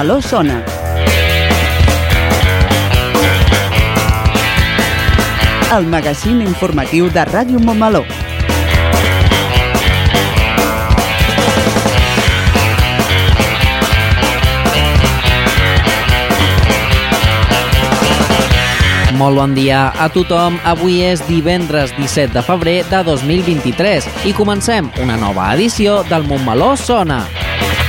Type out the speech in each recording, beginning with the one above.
Montmeló sona. El magazín informatiu de Ràdio Montmeló. Molt bon dia a tothom. Avui és divendres 17 de febrer de 2023 i comencem una nova edició del Montmeló Sona.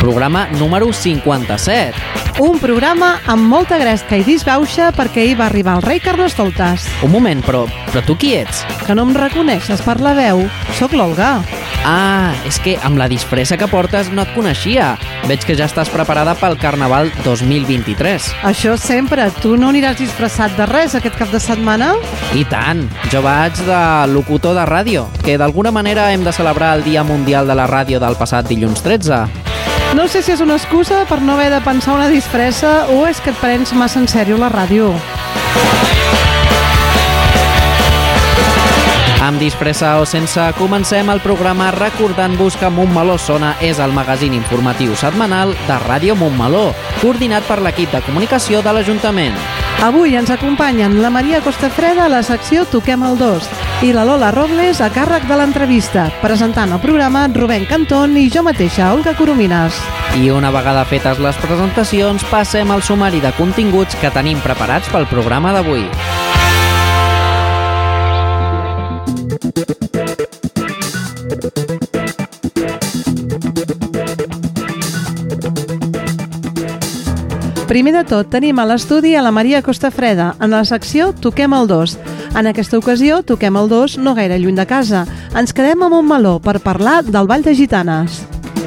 Programa número 57. Un programa amb molta gresca i disbauxa perquè hi va arribar el rei Carnestoltes. Un moment, però, però tu qui ets? Que no em reconeixes per la veu? Soc l'Olga. Ah, és que amb la disfressa que portes no et coneixia. Veig que ja estàs preparada pel Carnaval 2023. Això sempre. Tu no aniràs disfressat de res aquest cap de setmana? I tant, jo vaig de locutor de ràdio, que d'alguna manera hem de celebrar el Dia Mundial de la Ràdio del passat dilluns 13. No sé si és una excusa per no haver de pensar una disfressa o és que et prens massa en sèrio la ràdio. Amb disfressa o sense, comencem el programa recordant-vos que Montmeló Sona és el magazín informatiu setmanal de Ràdio Montmeló, coordinat per l'equip de comunicació de l'Ajuntament. Avui ens acompanyen la Maria Costafreda a la secció Toquem el 2 i la Lola Robles a càrrec de l'entrevista, presentant el programa Rubén Cantón i jo mateixa, Olga Coromines. I una vegada fetes les presentacions, passem al sumari de continguts que tenim preparats pel programa d'avui. Primer de tot, tenim a l'estudi a la Maria Costafreda, en la secció Toquem el 2. En aquesta ocasió, toquem el 2 no gaire lluny de casa. Ens quedem a Montmeló per parlar del Ball de Gitanes.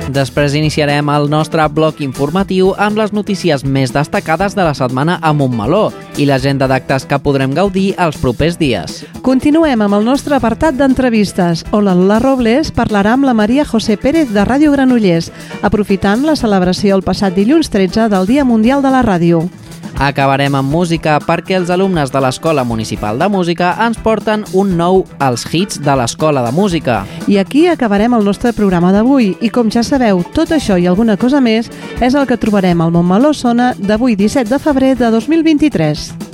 Després iniciarem el nostre bloc informatiu amb les notícies més destacades de la setmana a Montmeló i l'agenda d'actes que podrem gaudir els propers dies. Continuem amb el nostre apartat d'entrevistes, on la Robles parlarà amb la Maria José Pérez de Ràdio Granollers, aprofitant la celebració el passat dilluns 13 del Dia Mundial de la Ràdio. Acabarem amb música perquè els alumnes de l'Escola Municipal de Música ens porten un nou als hits de l'Escola de Música. I aquí acabarem el nostre programa d'avui i com ja sabeu, tot això i alguna cosa més és el que trobarem al Montmeló Sona d'avui 17 de febrer de 2023.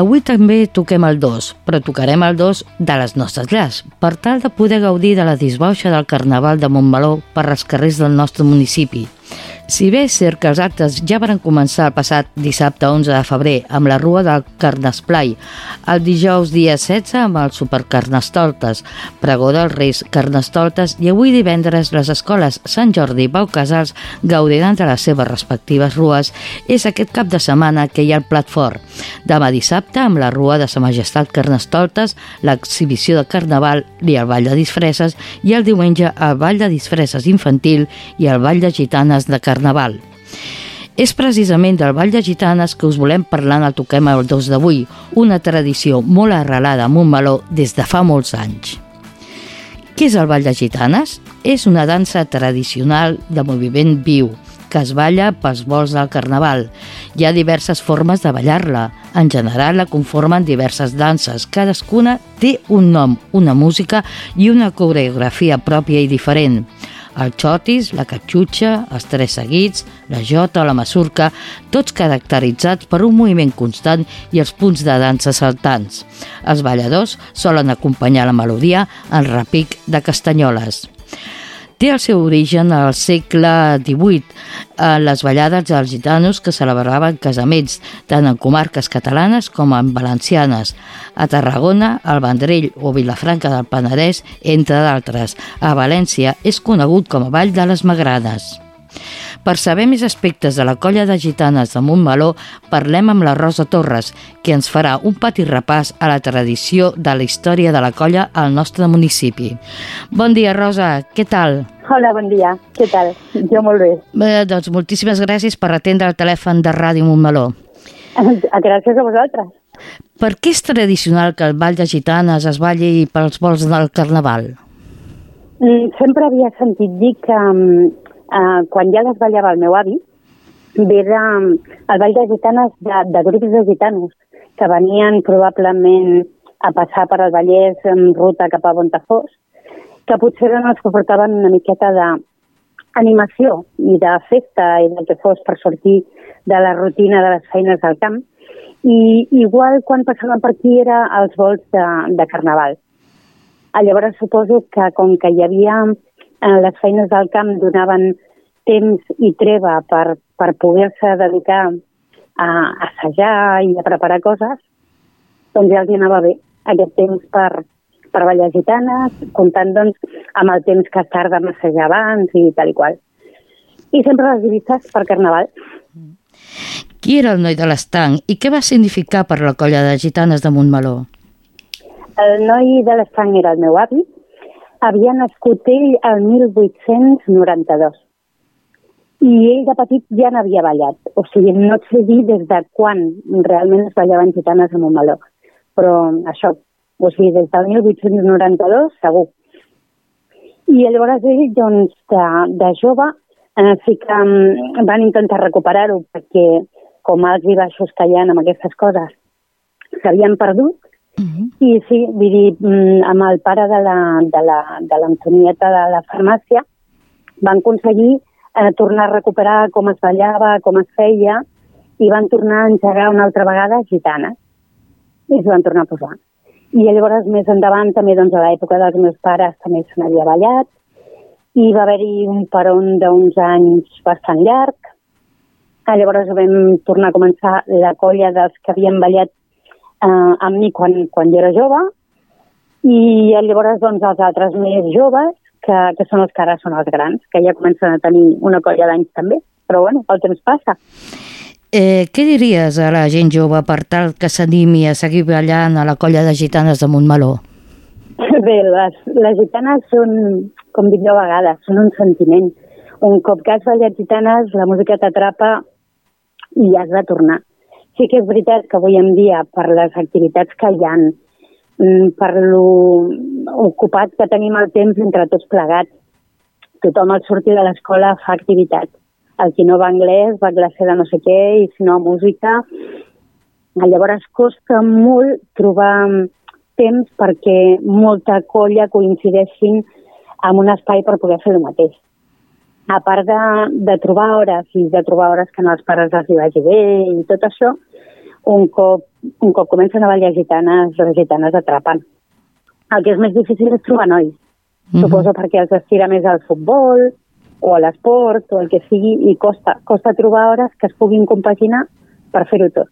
Avui també toquem el 2, però tocarem el 2 de les nostres llars, per tal de poder gaudir de la disbauxa del Carnaval de Montmeló per als carrers del nostre municipi. Si bé és cert que els actes ja van començar el passat dissabte 11 de febrer amb la Rua del Carnesplai, el dijous dia 16 amb el Supercarnestoltes, Pregó dels Reis Carnestoltes i avui divendres les escoles Sant Jordi i Pau Casals gaudiran de les seves respectives rues, és aquest cap de setmana que hi ha el plat fort. Demà dissabte amb la Rua de Sa Majestat Carnestoltes, l'exhibició de Carnaval i el Ball de Disfresses i el diumenge el Ball de Disfresses infantil i el Ball de Gitanes de Carnaval. És precisament del Ball de Gitanes que us volem parlar en el Toquem el 2 d'avui, una tradició molt arrelada a Montmeló des de fa molts anys. Què és el Ball de Gitanes? És una dansa tradicional de moviment viu, que es balla pels vols del Carnaval. Hi ha diverses formes de ballar-la. En general la conformen diverses danses. Cadascuna té un nom, una música i una coreografia pròpia i diferent. El xotis, la catxutxa, els tres seguits, la jota, la masurca, tots caracteritzats per un moviment constant i els punts de dansa saltants. Els balladors solen acompanyar la melodia en repic de castanyoles té el seu origen al segle XVIII, en les ballades dels gitanos que celebraven casaments, tant en comarques catalanes com en valencianes, a Tarragona, al Vendrell o Vilafranca del Penedès, entre d'altres. A València és conegut com a Vall de les Magranes. Per saber més aspectes de la colla de gitanes de Montmeló, parlem amb la Rosa Torres, que ens farà un petit repàs a la tradició de la història de la colla al nostre municipi. Bon dia, Rosa, què tal? Hola, bon dia. Què tal? Jo molt bé. Bé, doncs moltíssimes gràcies per atendre el telèfon de Ràdio Montmeló. Gràcies a vosaltres. Per què és tradicional que el ball de gitanes es balli pels vols del Carnaval? Mm, Sempre havia sentit dir que mm, eh, quan ja les ballava el meu avi, era mm, el ball de gitanes de, de grups de gitanos que venien probablement a passar per al Vallès en ruta cap a Bontafós, que potser eren els que portaven una miqueta d'animació i de festa i del que fos per sortir de la rutina de les feines del camp. I igual quan passaven per aquí era els vols de, de carnaval. Llavors suposo que com que hi havia les feines del camp donaven temps i treva per, per poder-se dedicar a assajar i a preparar coses, doncs ja els anava bé aquest temps per, per ballar gitanes, comptant doncs, amb el temps que es tarda a assajar abans i tal i qual. I sempre les divises per carnaval. Qui era el noi de l'estanc i què va significar per la colla de gitanes de Montmeló? El noi de l'estanc era el meu avi, havia nascut ell el 1892 i ell de petit ja n'havia ballat. O sigui, no et sé dir des de quan realment es ballaven gitanes a Montmeló, però això, o sigui, des del 1892 segur. I llavors ell, doncs, de, de jove, eh, sí que mm, van intentar recuperar-ho perquè com alts i baixos que hi ha amb aquestes coses s'havien perdut Uh -huh. i sí, vull dir, mm, amb el pare de la- de la- de l'Antonieta de, de la farmàcia van aconseguir eh, tornar a recuperar com es ballava, com es feia, i van tornar a engegar una altra vegada gitanes. I es van tornar a posar. I llavors, més endavant, també doncs, a l'època dels meus pares també se n'havia ballat, i va haver-hi un peron d'uns anys bastant llarg. Ah, Llavors vam tornar a començar la colla dels que havien ballat eh, amb mi quan, quan jo era jove i llavors doncs, els altres més joves, que, que són els que ara són els grans, que ja comencen a tenir una colla d'anys també. Però bueno, el temps passa. Eh, què diries a la gent jove per tal que s'animi a seguir ballant a la colla de gitanes de Montmeló? Bé, les, les gitanes són, com dic jo a vegades, són un sentiment. Un cop que has ballat gitanes, la música t'atrapa i has de tornar. Sí que és veritat que avui en dia, per les activitats que hi ha, mm, per lo ocupat que tenim el temps entre tots plegats, tothom al sortir de l'escola fa activitat. El qui no va anglès va a classe de no sé què i si no música. Llavors costa molt trobar temps perquè molta colla coincideixin en un espai per poder fer el mateix. A part de, de trobar hores i de trobar hores que no els pares els hi vagi bé i tot això, un cop, un cop comencen a ballar gitanes, les gitanes atrapen. El que és més difícil és trobar nois. Mhm. Suposo perquè els estira més al futbol o a l'esport o el que sigui i costa, costa trobar hores que es puguin compaginar per fer-ho tot.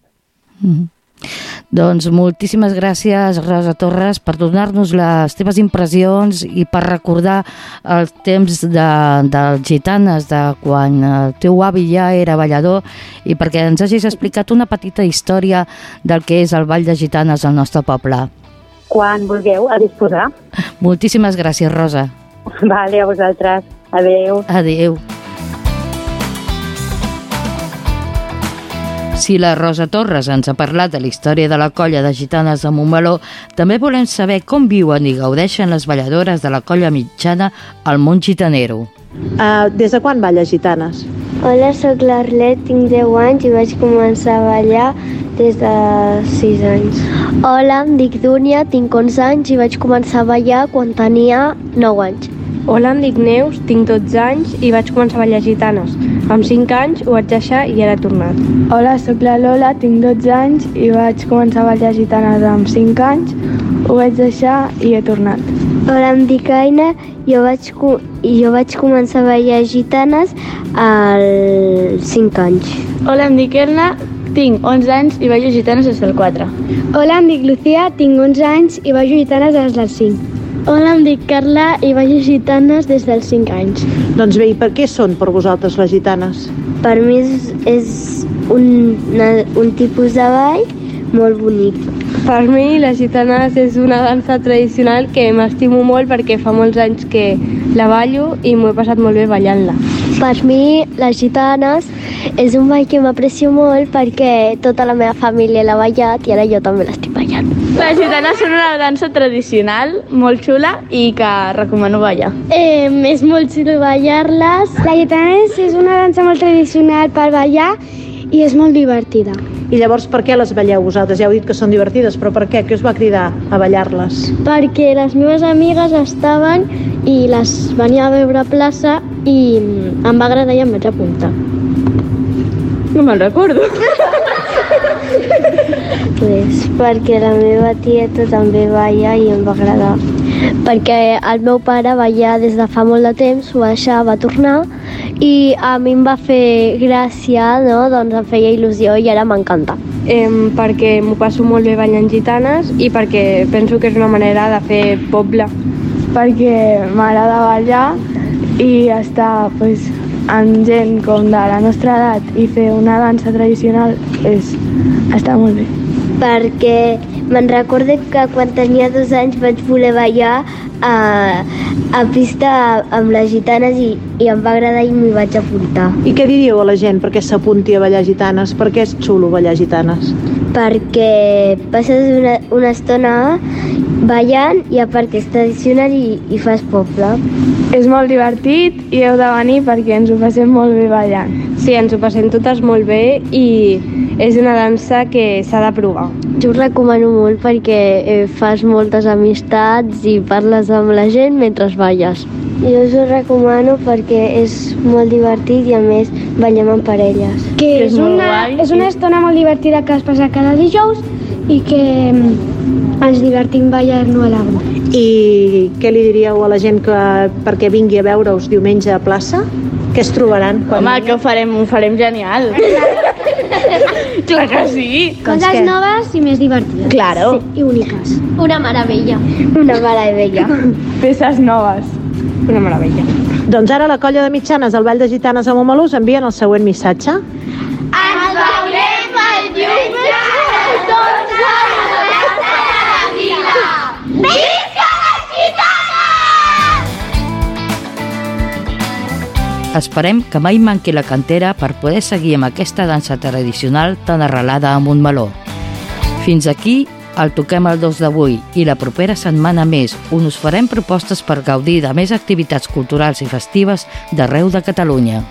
Doncs moltíssimes gràcies, Rosa Torres, per donar-nos les teves impressions i per recordar el temps de, dels gitanes, de quan el teu avi ja era ballador i perquè ens hagis explicat una petita història del que és el ball de gitanes al nostre poble. Quan vulgueu, a disposar. Moltíssimes gràcies, Rosa. Vale, a vosaltres. Adeu. Adéu. Si la Rosa Torres ens ha parlat de la història de la colla de gitanes de Montmeló, també volem saber com viuen i gaudeixen les balladores de la colla mitjana al món gitanero. Uh, des de quan balla gitanes? Hola, sóc l'Arlet, tinc 10 anys i vaig començar a ballar des de 6 anys. Hola, em dic Dúnia, tinc 11 anys i vaig començar a ballar quan tenia 9 anys. Hola, em dic Neus, tinc 12 anys i vaig començar a ballar gitanes. Amb 5 anys ho vaig deixar i ara he tornat. Hola, sóc la Lola, tinc 12 anys i vaig començar a ballar gitanes amb 5 anys. Ho vaig deixar i he tornat. Hola, em dic Aina, jo vaig, jo vaig començar a ballar gitanes als 5 anys. Hola, em dic Elna, tinc 11 anys i ballo gitanes des del 4. Hola, em dic Lucía, tinc 11 anys i ballo gitanes des dels 5. Hola, em dic Carla i ballo gitanes des dels 5 anys. Doncs bé, i per què són per vosaltres les gitanes? Per mi és, és un, una, un tipus de ball molt bonic. Per mi, les gitanes és una dansa tradicional que m'estimo molt perquè fa molts anys que la ballo i m'ho he passat molt bé ballant-la. Per mi, les gitanes és un ball que m'aprecio molt perquè tota la meva família l'ha ballat i ara jo també l'estic Les gitanes són una dansa tradicional, molt xula i que recomano ballar. Eh, és molt xulo ballar-les. La gitanes és una dansa molt tradicional per ballar i és molt divertida. I llavors per què les balleu vosaltres? Ja heu dit que són divertides, però per què? Què us va cridar a ballar-les? Perquè les meves amigues estaven i les venia a veure a plaça i em va agradar i em vaig apuntar. No me'n recordo. Pues perquè la meva tieta també balla i em va agradar. Perquè el meu pare balla des de fa molt de temps, ho va deixar, va tornar i a mi em va fer gràcia, no? doncs em feia il·lusió i ara m'encanta. Eh, perquè m'ho passo molt bé ballant gitanes i perquè penso que és una manera de fer poble. Perquè m'agrada ballar i estar pues, amb gent com de la nostra edat i fer una dansa tradicional és, està molt bé. Perquè me'n recordo que quan tenia dos anys vaig voler ballar a, a pista amb les gitanes i, i em va agradar i m'hi vaig apuntar. I què diríeu a la gent perquè s'apunti a ballar gitanes? Per què és xulo ballar gitanes? Perquè passes una, una estona ballant i a part que és tradicional i, i fas poble. És molt divertit i heu de venir perquè ens ho passem molt bé ballant. Sí, ens ho passem totes molt bé i és una dansa que s'ha de provar. Jo ho recomano molt perquè eh, fas moltes amistats i parles amb la gent mentre balles. Jo us ho recomano perquè és molt divertit i a més ballem en parelles. Que, Que és, és una, guai. és una estona molt divertida que es passa cada dijous i que mm, ens divertim ballant-ho a l'arbre. I què li diríeu a la gent que perquè vingui a veure-us diumenge a plaça? Què es trobaran? Quan Home, que ho farem, ho farem genial. Clar que sí. Coses noves i més divertides. Claro. Sí, I úniques. Una meravella. Una meravella. Peces noves. Una meravella. Doncs ara la colla de mitjanes del Vall de Gitanes a Montmeló envien el següent missatge. Esperem que mai manqui la cantera per poder seguir amb aquesta dansa tradicional tan arrelada a Montmeló. Fins aquí el Toquem el 2 d'avui i la propera setmana més on us farem propostes per gaudir de més activitats culturals i festives d'arreu de Catalunya.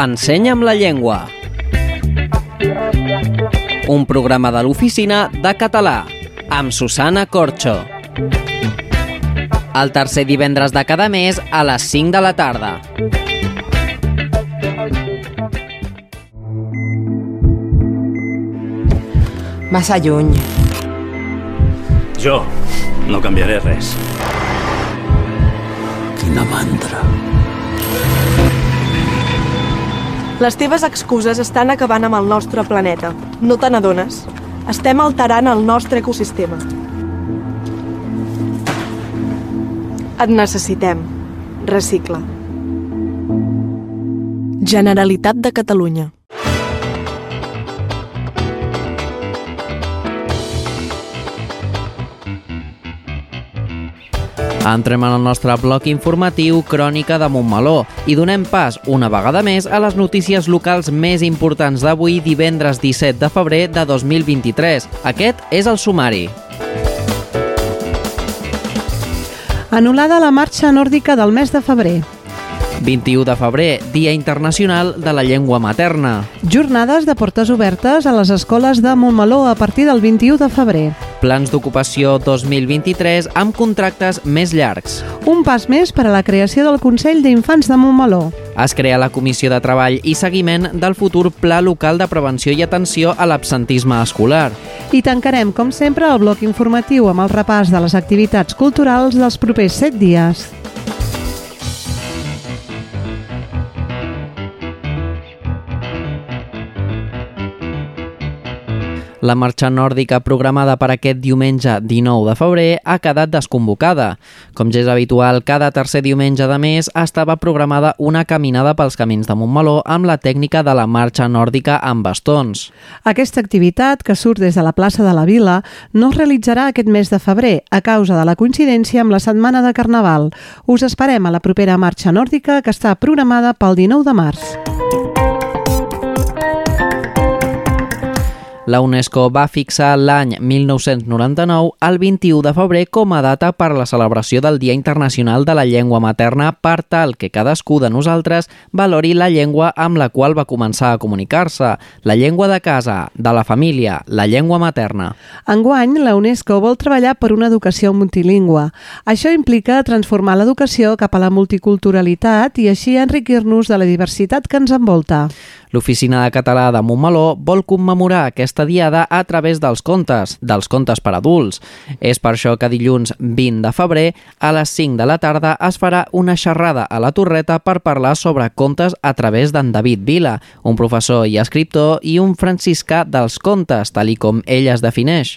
Ensenya'm la llengua. Un programa de l'oficina de català amb Susana Corxo. El tercer divendres de cada mes a les 5 de la tarda. Massa lluny. Jo no canviaré res. Quina mandra. Les teves excuses estan acabant amb el nostre planeta. No te n'adones? Estem alterant el nostre ecosistema. Et necessitem. Recicla. Generalitat de Catalunya. Entrem en el nostre bloc informatiu Crònica de Montmeló i donem pas una vegada més a les notícies locals més importants d'avui divendres 17 de febrer de 2023. Aquest és el sumari. Anul·lada la marxa nòrdica del mes de febrer. 21 de febrer, Dia Internacional de la Llengua Materna. Jornades de portes obertes a les escoles de Montmeló a partir del 21 de febrer. Plans d'ocupació 2023 amb contractes més llargs. Un pas més per a la creació del Consell d'Infants de Montmeló. Es crea la Comissió de Treball i Seguiment del futur Pla Local de Prevenció i Atenció a l'Absentisme Escolar. I tancarem, com sempre, el bloc informatiu amb el repàs de les activitats culturals dels propers set dies. La marxa nòrdica programada per aquest diumenge 19 de febrer ha quedat desconvocada. Com ja és habitual, cada tercer diumenge de mes estava programada una caminada pels camins de Montmeló amb la tècnica de la marxa nòrdica amb bastons. Aquesta activitat, que surt des de la plaça de la Vila, no es realitzarà aquest mes de febrer a causa de la coincidència amb la setmana de Carnaval. Us esperem a la propera marxa nòrdica que està programada pel 19 de març. La UNESCO va fixar l'any 1999 el 21 de febrer com a data per a la celebració del Dia Internacional de la Llengua Materna per tal que cadascú de nosaltres valori la llengua amb la qual va començar a comunicar-se, la llengua de casa, de la família, la llengua materna. Enguany, la UNESCO vol treballar per una educació multilingüe. Això implica transformar l'educació cap a la multiculturalitat i així enriquir-nos de la diversitat que ens envolta. L'Oficina de Català de Montmeló vol commemorar aquesta diada a través dels contes, dels contes per adults. És per això que dilluns 20 de febrer, a les 5 de la tarda, es farà una xerrada a la Torreta per parlar sobre contes a través d'en David Vila, un professor i escriptor i un franciscà dels contes, tal i com ell es defineix.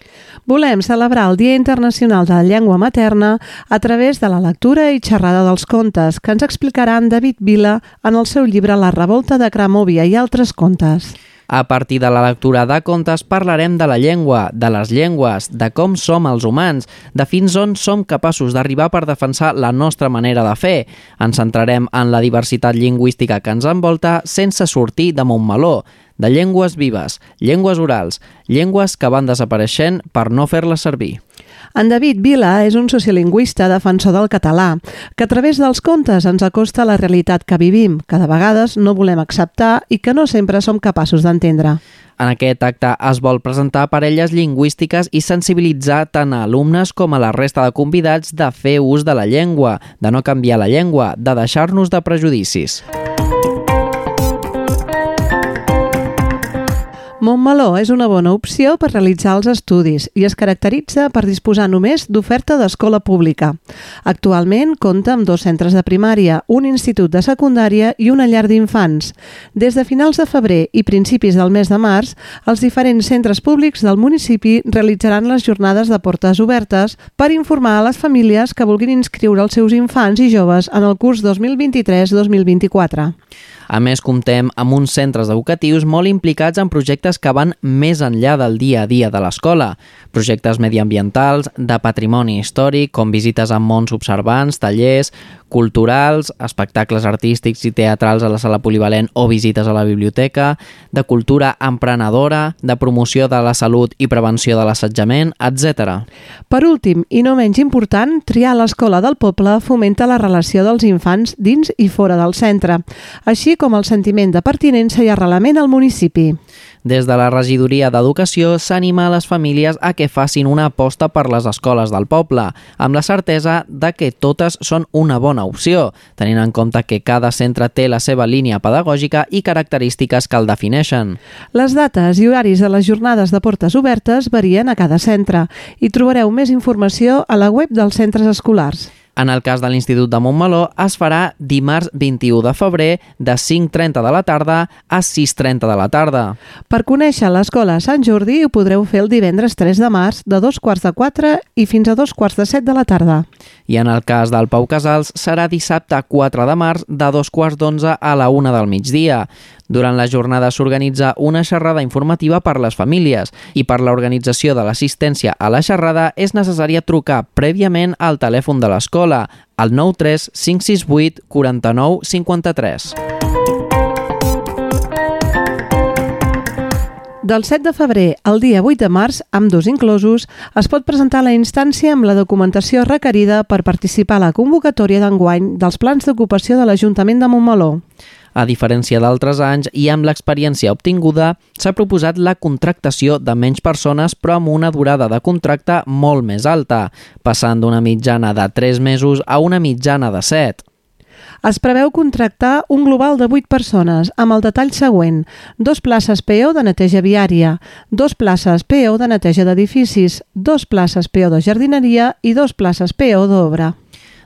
Volem celebrar el Dia Internacional de la Llengua Materna a través de la lectura i xerrada dels contes que ens explicarà en David Vila en el seu llibre La revolta de Cràmovia i altres contes. A partir de la lectura de contes parlarem de la llengua, de les llengües, de com som els humans, de fins on som capaços d'arribar per defensar la nostra manera de fer. Ens centrarem en la diversitat lingüística que ens envolta sense sortir de Montmeló, de llengües vives, llengües orals, llengües que van desapareixent per no fer-les servir. En David Vila és un sociolingüista defensor del català, que a través dels contes ens acosta a la realitat que vivim, que de vegades no volem acceptar i que no sempre som capaços d'entendre. En aquest acte es vol presentar parelles lingüístiques i sensibilitzar tant a alumnes com a la resta de convidats de fer ús de la llengua, de no canviar la llengua, de deixar-nos de prejudicis. Montmeló és una bona opció per realitzar els estudis i es caracteritza per disposar només d'oferta d'escola pública. Actualment compta amb dos centres de primària, un institut de secundària i una llar d'infants. Des de finals de febrer i principis del mes de març, els diferents centres públics del municipi realitzaran les jornades de portes obertes per informar a les famílies que vulguin inscriure els seus infants i joves en el curs 2023-2024. A més, comptem amb uns centres educatius molt implicats en projectes que van més enllà del dia a dia de l'escola. Projectes mediambientals, de patrimoni històric, com visites a mons observants, tallers, culturals, espectacles artístics i teatrals a la sala polivalent o visites a la biblioteca, de cultura emprenedora, de promoció de la salut i prevenció de l'assetjament, etc. Per últim, i no menys important, triar l'escola del poble fomenta la relació dels infants dins i fora del centre, així com el sentiment de pertinença i arrelament al municipi. Des de la regidoria d'Educació s'anima a les famílies a que facin una aposta per les escoles del poble, amb la certesa de que totes són una bona opció, tenint en compte que cada centre té la seva línia pedagògica i característiques que el defineixen. Les dates i horaris de les jornades de portes obertes varien a cada centre i trobareu més informació a la web dels centres escolars. En el cas de l'Institut de Montmeló, es farà dimarts 21 de febrer de 5.30 de la tarda a 6.30 de la tarda. Per conèixer l'escola Sant Jordi ho podreu fer el divendres 3 de març de dos quarts de 4 i fins a dos quarts de 7 de la tarda. I en el cas del Pau Casals serà dissabte 4 de març de dos quarts d'11 a la 1 del migdia. Durant la jornada s'organitza una xerrada informativa per les famílies i per l'organització de l'assistència a la xerrada és necessària trucar prèviament al telèfon de l'escola al 93 568 49 53. Del 7 de febrer al dia 8 de març, amb dos inclosos, es pot presentar la instància amb la documentació requerida per participar a la convocatòria d'enguany dels plans d'ocupació de l'Ajuntament de Montmeló. A diferència d'altres anys i amb l'experiència obtinguda, s'ha proposat la contractació de menys persones però amb una durada de contracte molt més alta, passant d'una mitjana de 3 mesos a una mitjana de 7. Es preveu contractar un global de 8 persones amb el detall següent. Dos places PO de neteja viària, dos places PO de neteja d'edificis, dos places PO de jardineria i dos places PO d'obra.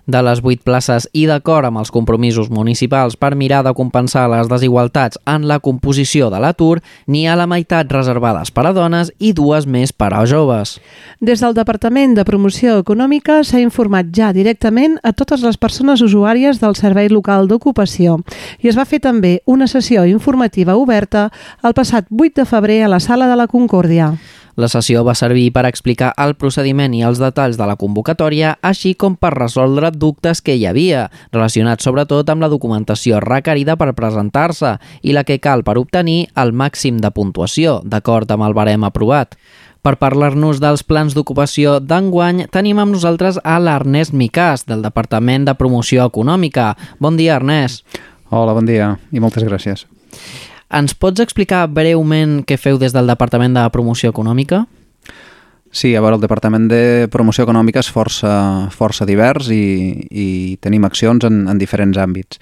De les 8 places i d'acord amb els compromisos municipals per mirar de compensar les desigualtats en la composició de l'atur, n'hi ha la meitat reservades per a dones i dues més per a joves. Des del Departament de Promoció Econòmica s'ha informat ja directament a totes les persones usuàries del Servei Local d'Ocupació i es va fer també una sessió informativa oberta el passat 8 de febrer a la Sala de la Concòrdia. La sessió va servir per explicar el procediment i els detalls de la convocatòria, així com per resoldre dubtes que hi havia, relacionats sobretot amb la documentació requerida per presentar-se i la que cal per obtenir el màxim de puntuació, d'acord amb el barem aprovat. Per parlar-nos dels plans d'ocupació d'enguany, tenim amb nosaltres a l'Ernest Micàs, del Departament de Promoció Econòmica. Bon dia, Ernest. Hola, bon dia i moltes gràcies. Ens pots explicar breument què feu des del Departament de Promoció Econòmica? Sí, a veure, el Departament de Promoció Econòmica és força, força divers i, i tenim accions en, en diferents àmbits.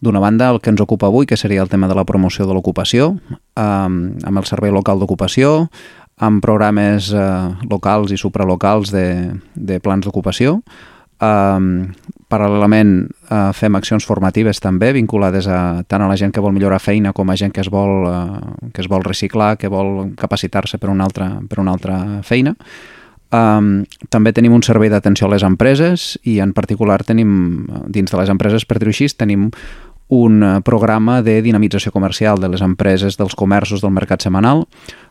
D'una banda, el que ens ocupa avui, que seria el tema de la promoció de l'ocupació, eh, amb el Servei Local d'Ocupació, amb programes eh, locals i supralocals de, de plans d'ocupació, Um, paral·lelament uh, fem accions formatives també vinculades a, tant a la gent que vol millorar feina com a gent que es vol, uh, que es vol reciclar, que vol capacitar-se per, una altra, per una altra feina. Um, també tenim un servei d'atenció a les empreses i en particular tenim, dins de les empreses, per dir-ho així, tenim un eh, programa de dinamització comercial de les empreses, dels comerços del mercat setmanal,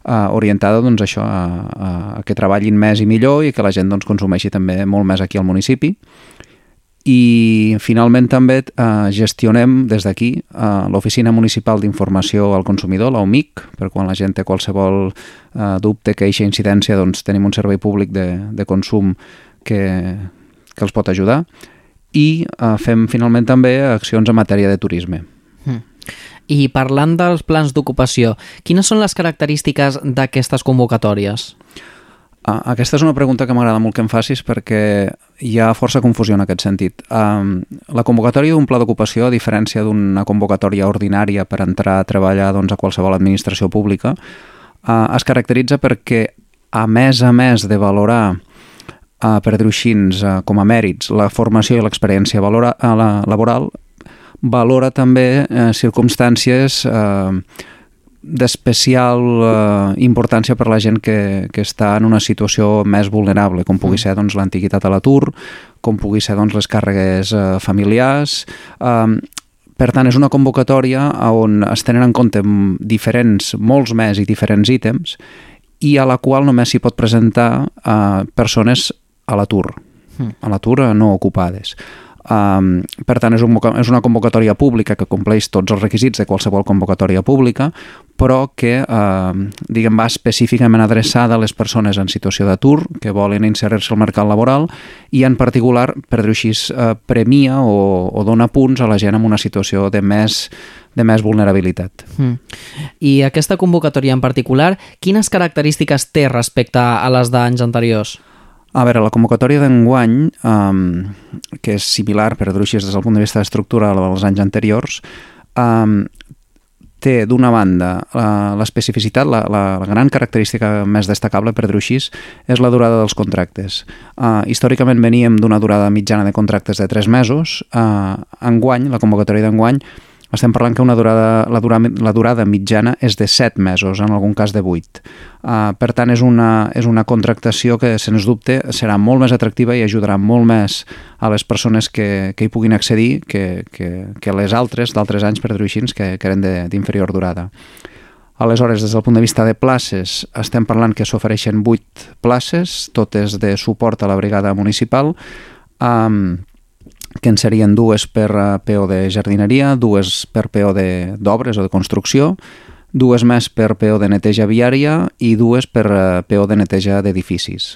eh, orientada doncs, això, a, a que treballin més i millor i que la gent doncs, consumeixi també molt més aquí al municipi. I finalment també eh, gestionem des d'aquí eh, l'Oficina Municipal d'Informació al Consumidor, la UMIC, per quan la gent té qualsevol eh, dubte, queixa, incidència, doncs tenim un servei públic de, de consum que, que els pot ajudar i eh, fem finalment també accions en matèria de turisme. Mm. I parlant dels plans d'ocupació, quines són les característiques d'aquestes convocatòries? Aquesta és una pregunta que m'agrada molt que em facis perquè hi ha força confusió en aquest sentit. Um, la convocatòria d'un pla d'ocupació, a diferència d'una convocatòria ordinària per entrar a treballar doncs, a qualsevol administració pública, uh, es caracteritza perquè, a més a més de valorar uh, per dir-ho així, uh, com a mèrits, la formació i l'experiència uh, la, laboral, valora també uh, circumstàncies uh, d'especial uh, importància per la gent que, que està en una situació més vulnerable, com pugui mm. ser doncs, l'antiguitat a l'atur, com pugui ser doncs, les càrregues uh, familiars... Um, per tant, és una convocatòria on es tenen en compte diferents, molts més i diferents ítems i a la qual només s'hi pot presentar uh, persones a l'atur, mm. a l'atur no ocupades. Um, per tant, és, un, és una convocatòria pública que compleix tots els requisits de qualsevol convocatòria pública, però que uh, diguem, va específicament adreçada a les persones en situació d'atur que volen inserir-se al mercat laboral i en particular, per dir-ho així, uh, premia o, o dona punts a la gent en una situació de més de més vulnerabilitat. Mm. I aquesta convocatòria en particular, quines característiques té respecte a les d'anys anteriors? A veure, la convocatòria d'enguany, um, que és similar, per dir-ho des del punt de vista d'estructura dels anys anteriors, um, té d'una banda l'especificitat, la, la, la gran característica més destacable, per així, és la durada dels contractes. Uh, històricament veníem d'una durada mitjana de contractes de 3 mesos. Uh, enguany, la convocatòria d'enguany, estem parlant que una durada, la, durada, la durada mitjana és de 7 mesos, en algun cas de 8. Uh, per tant, és una, és una contractació que, sens dubte, serà molt més atractiva i ajudarà molt més a les persones que, que hi puguin accedir que, que, que les altres, d'altres anys, per dir-ho així, que, que eren d'inferior durada. Aleshores, des del punt de vista de places, estem parlant que s'ofereixen 8 places, totes de suport a la brigada municipal, um, que en serien dues per eh, PO de jardineria, dues per PO d'obres o de construcció, dues més per PO de neteja viària i dues per eh, PO de neteja d'edificis.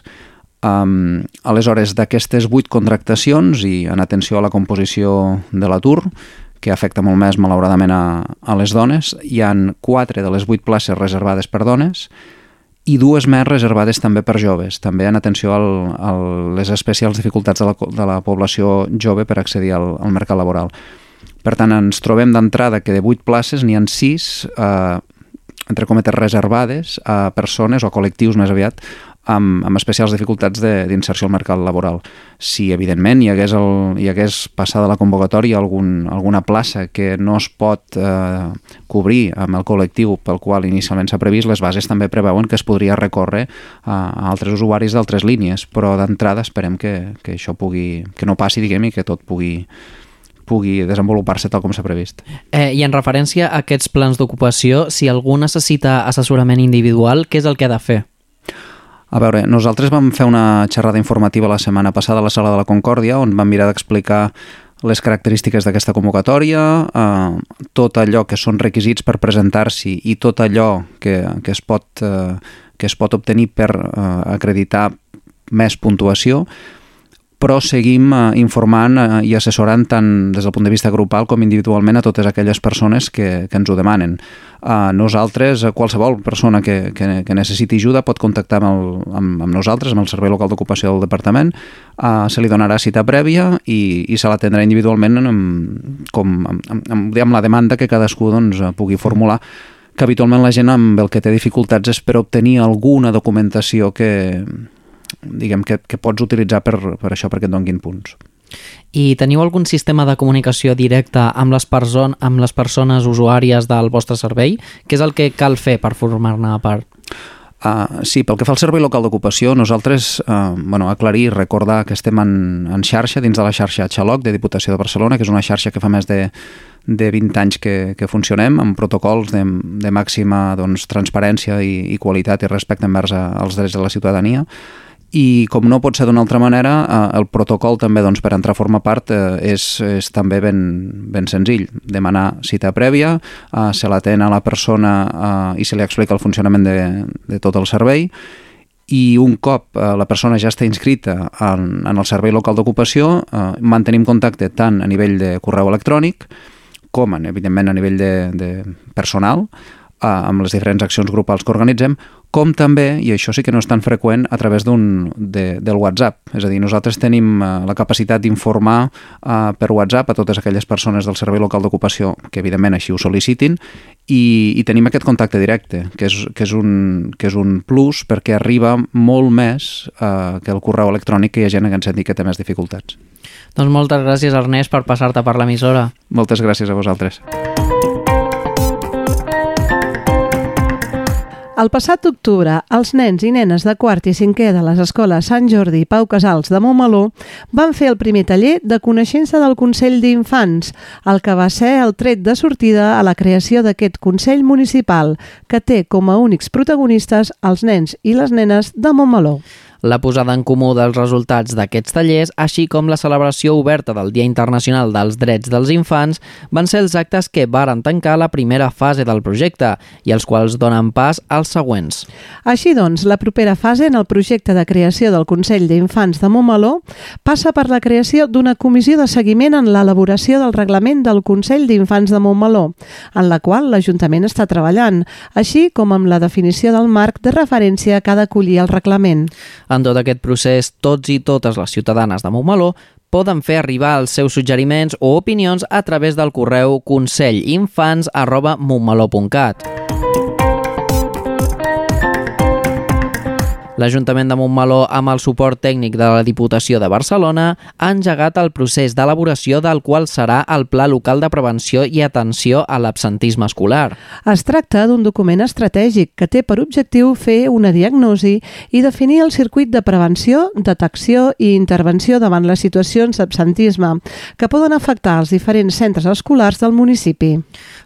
Um, aleshores, d'aquestes vuit contractacions i en atenció a la composició de l'atur, que afecta molt més, malauradament, a, a les dones, hi han quatre de les vuit places reservades per dones i dues més reservades també per joves, també en atenció al, a les especials dificultats de la, de la població jove per accedir al, al mercat laboral. Per tant, ens trobem d'entrada que de 8 places n'hi han 6 eh, entre cometes reservades a persones o a col·lectius més aviat amb, amb especials dificultats d'inserció al mercat laboral. Si, evidentment, hi hagués, el, hi hagués passada la convocatòria algun, alguna plaça que no es pot eh, cobrir amb el col·lectiu pel qual inicialment s'ha previst, les bases també preveuen que es podria recórrer a, a altres usuaris d'altres línies, però d'entrada esperem que, que això pugui, que no passi, diguem, i que tot pugui pugui desenvolupar-se tal com s'ha previst. Eh, I en referència a aquests plans d'ocupació, si algú necessita assessorament individual, què és el que ha de fer? A veure, nosaltres vam fer una xerrada informativa la setmana passada a la Sala de la Concòrdia on vam mirar d'explicar les característiques d'aquesta convocatòria, eh, tot allò que són requisits per presentar-s'hi i tot allò que, que, es pot, eh, que es pot obtenir per eh, acreditar més puntuació, però seguim eh, informant eh, i assessorant tant des del punt de vista grupal com individualment a totes aquelles persones que, que ens ho demanen. Uh, nosaltres, qualsevol persona que, que, que necessiti ajuda pot contactar amb, el, amb, amb nosaltres, amb el Servei Local d'Ocupació del Departament, uh, se li donarà cita prèvia i, i se l'atendrà individualment amb, com, amb, amb, amb la demanda que cadascú doncs, pugui formular que habitualment la gent amb el que té dificultats és per obtenir alguna documentació que, diguem, que, que pots utilitzar per, per això, perquè et donguin punts. I teniu algun sistema de comunicació directa amb les, person amb les persones usuàries del vostre servei? Què és el que cal fer per formar-ne part? Uh, sí, pel que fa al Servei Local d'Ocupació, nosaltres, uh, bueno, aclarir i recordar que estem en, en xarxa, dins de la xarxa Xaloc de Diputació de Barcelona, que és una xarxa que fa més de, de 20 anys que, que funcionem, amb protocols de, de màxima doncs, transparència i, i qualitat i respecte envers a, als drets de la ciutadania i com no pot ser d'una altra manera, eh, el protocol també doncs, per entrar a formar part eh, és, és també ben, ben senzill. Demanar cita prèvia, eh, se l'atén a la persona eh, i se li explica el funcionament de, de tot el servei i un cop eh, la persona ja està inscrita en, en el servei local d'ocupació, eh, mantenim contacte tant a nivell de correu electrònic com, evidentment, a nivell de, de personal, eh, amb les diferents accions grupals que organitzem, com també, i això sí que no és tan freqüent, a través d'un de, del WhatsApp. És a dir, nosaltres tenim uh, la capacitat d'informar uh, per WhatsApp a totes aquelles persones del Servei Local d'Ocupació que evidentment així ho sol·licitin i, i tenim aquest contacte directe, que és, que és, un, que és un plus perquè arriba molt més uh, que el correu electrònic que hi ha gent que ens sentit que té més dificultats. Doncs moltes gràcies, Ernest, per passar-te per l'emissora. Moltes gràcies a vosaltres. El passat octubre, els nens i nenes de quart i cinquè de les escoles Sant Jordi i Pau Casals de Montmeló van fer el primer taller de coneixença del Consell d'Infants, el que va ser el tret de sortida a la creació d'aquest Consell Municipal, que té com a únics protagonistes els nens i les nenes de Montmeló. La posada en comú dels resultats d'aquests tallers, així com la celebració oberta del Dia Internacional dels Drets dels Infants, van ser els actes que varen tancar la primera fase del projecte i els quals donen pas als següents. Així doncs, la propera fase en el projecte de creació del Consell d'Infants de Montmeló passa per la creació d'una comissió de seguiment en l'elaboració del reglament del Consell d'Infants de Montmeló, en la qual l'Ajuntament està treballant, així com amb la definició del marc de referència que ha d'acollir el reglament. En tot aquest procés, tots i totes les ciutadanes de Montmeló poden fer arribar els seus suggeriments o opinions a través del correu consellinfants.montmeló.cat. L'Ajuntament de Montmeló, amb el suport tècnic de la Diputació de Barcelona, ha engegat el procés d'elaboració del qual serà el Pla Local de Prevenció i Atenció a l'Absentisme Escolar. Es tracta d'un document estratègic que té per objectiu fer una diagnosi i definir el circuit de prevenció, detecció i intervenció davant les situacions d'absentisme que poden afectar els diferents centres escolars del municipi.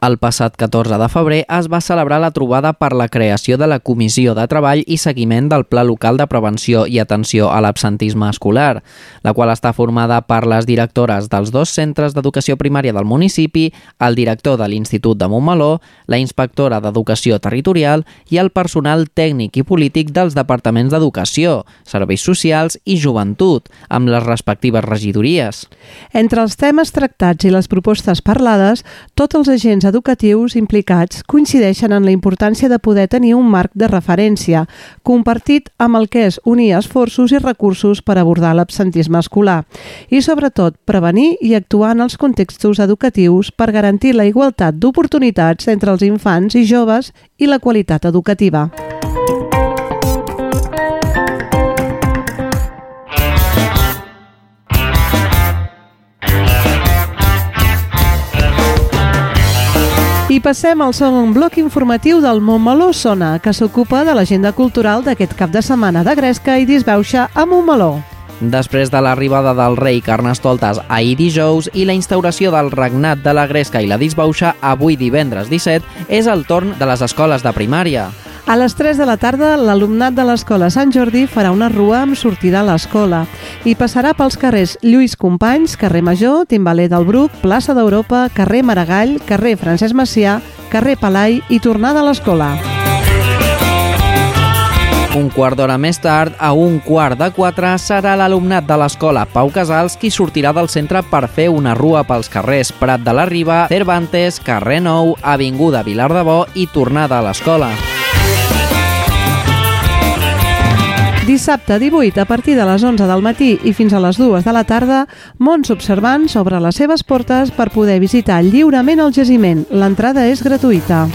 El passat 14 de febrer es va celebrar la trobada per la creació de la Comissió de Treball i Seguiment del Pla Local de Prevenció i Atenció a l'Absentisme Escolar, la qual està formada per les directores dels dos centres d'educació primària del municipi, el director de l'Institut de Montmeló, la inspectora d'Educació Territorial i el personal tècnic i polític dels departaments d'Educació, Serveis Socials i Joventut, amb les respectives regidories. Entre els temes tractats i les propostes parlades, tots els agents educatius implicats coincideixen en la importància de poder tenir un marc de referència, compartit amb el que és unir esforços i recursos per abordar l'absentisme escolar i, sobretot, prevenir i actuar en els contextos educatius per garantir la igualtat d'oportunitats entre els infants i joves i la qualitat educativa. I passem al segon bloc informatiu del Montmeló Sona, que s'ocupa de l'agenda cultural d'aquest cap de setmana de Gresca i Disbauxa a Montmeló. Després de l'arribada del rei Carnestoltes ahir dijous i la instauració del regnat de la Gresca i la Disbauxa avui divendres 17, és el torn de les escoles de primària. A les 3 de la tarda, l'alumnat de l'Escola Sant Jordi farà una rua amb sortida a l'escola i passarà pels carrers Lluís Companys, carrer Major, Timbaler del Bruc, plaça d'Europa, carrer Maragall, carrer Francesc Macià, carrer Palai i tornada a l'escola. Un quart d'hora més tard, a un quart de quatre, serà l'alumnat de l'escola Pau Casals qui sortirà del centre per fer una rua pels carrers Prat de la Riba, Cervantes, Carrer Nou, Avinguda Vilar de Bo i tornada a l'escola. Dissabte 18, a partir de les 11 del matí i fins a les 2 de la tarda, Mons Observants obre les seves portes per poder visitar lliurement el jaciment. L'entrada és gratuïta.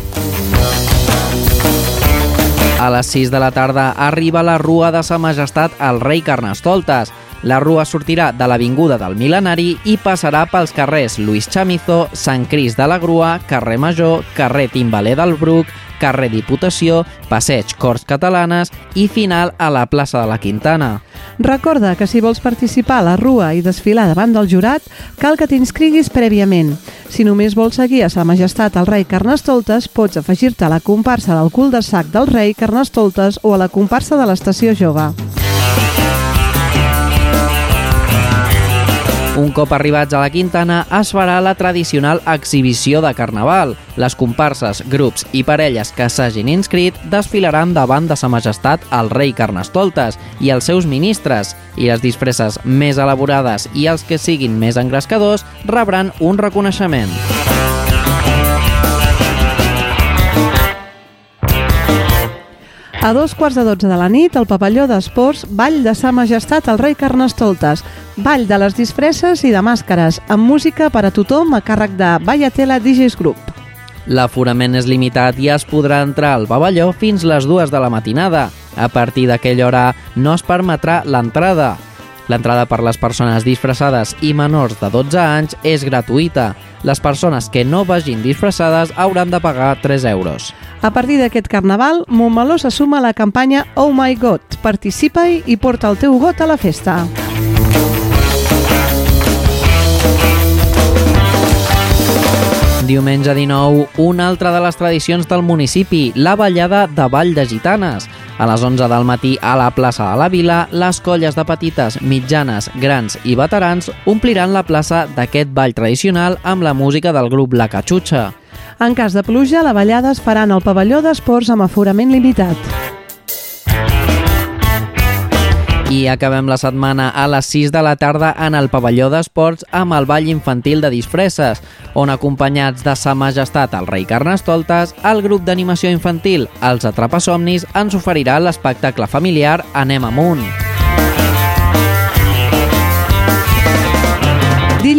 A les 6 de la tarda arriba la Rua de Sa Majestat al rei Carnestoltes. La rua sortirà de l'Avinguda del Milenari i passarà pels carrers Luis Chamizo, Sant Cris de la Grua, carrer Major, carrer Timbaler del Bruc, carrer Diputació, passeig Corts Catalanes i final a la plaça de la Quintana. Recorda que si vols participar a la rua i desfilar davant del jurat, cal que t'inscriguis prèviament. Si només vols seguir a Sa Majestat el rei Carnestoltes, pots afegir-te a la comparsa del cul de sac del rei Carnestoltes o a la comparsa de l'estació jove. Un cop arribats a la Quintana es farà la tradicional exhibició de Carnaval. Les comparses, grups i parelles que s'hagin inscrit desfilaran davant de Sa Majestat el rei Carnestoltes i els seus ministres, i les disfresses més elaborades i els que siguin més engrescadors rebran un reconeixement. A dos quarts de dotze de la nit, al pavelló d'esports, Ball de Sa Majestat el rei Carnestoltes, Ball de les disfresses i de màscares, amb música per a tothom a càrrec de Vallatela DJs Group. L'aforament és limitat i es podrà entrar al pavelló fins les dues de la matinada. A partir d'aquella hora no es permetrà l'entrada. L'entrada per les persones disfressades i menors de 12 anys és gratuïta. Les persones que no vagin disfressades hauran de pagar 3 euros. A partir d'aquest carnaval, Montmeló se suma a la campanya Oh My God. Participa-hi i porta el teu got a la festa. Diumenge 19, una altra de les tradicions del municipi, la ballada de Vall de Gitanes. A les 11 del matí a la plaça de la Vila, les colles de petites, mitjanes, grans i veterans ompliran la plaça d'aquest ball tradicional amb la música del grup La Catxutxa. En cas de pluja, la ballada es farà en el pavelló d'esports amb aforament limitat. I acabem la setmana a les 6 de la tarda en el pavelló d'esports amb el ball infantil de disfresses, on acompanyats de sa majestat el rei Carnestoltes, el grup d'animació infantil Els Atrapasomnis ens oferirà l'espectacle familiar Anem amunt.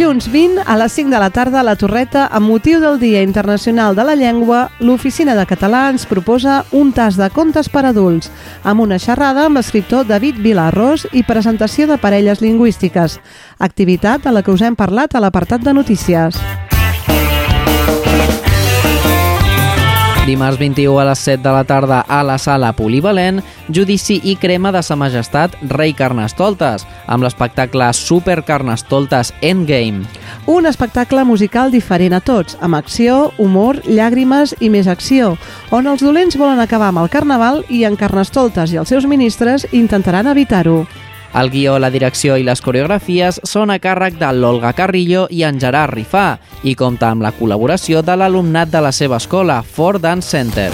Dilluns 20 a les 5 de la tarda a la Torreta, amb motiu del Dia Internacional de la Llengua, l'Oficina de Català ens proposa un tas de contes per adults, amb una xerrada amb l'escriptor David Vilarros i presentació de parelles lingüístiques, activitat a la que us hem parlat a l'apartat de notícies. Dimarts 21 a les 7 de la tarda a la sala polivalent, judici i crema de sa majestat rei Carnestoltes, amb l'espectacle Super Carnestoltes Endgame. Un espectacle musical diferent a tots, amb acció, humor, llàgrimes i més acció, on els dolents volen acabar amb el carnaval i en Carnestoltes i els seus ministres intentaran evitar-ho. El guió, la direcció i les coreografies són a càrrec de l'Olga Carrillo i en Gerard Rifà i compta amb la col·laboració de l'alumnat de la seva escola, Ford Dance Center.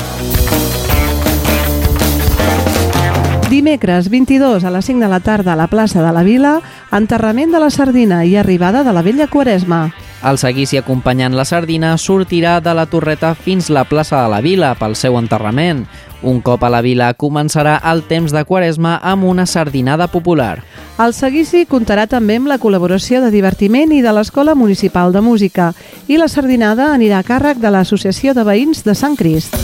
Dimecres 22 a les 5 de la tarda a la plaça de la Vila, enterrament de la sardina i arribada de la vella Quaresma. El seguici acompanyant la sardina sortirà de la torreta fins la plaça de la Vila pel seu enterrament. Un cop a la vila començarà el temps de quaresma amb una sardinada popular. El seguici comptarà també amb la col·laboració de divertiment i de l'Escola Municipal de Música i la sardinada anirà a càrrec de l'Associació de Veïns de Sant Crist.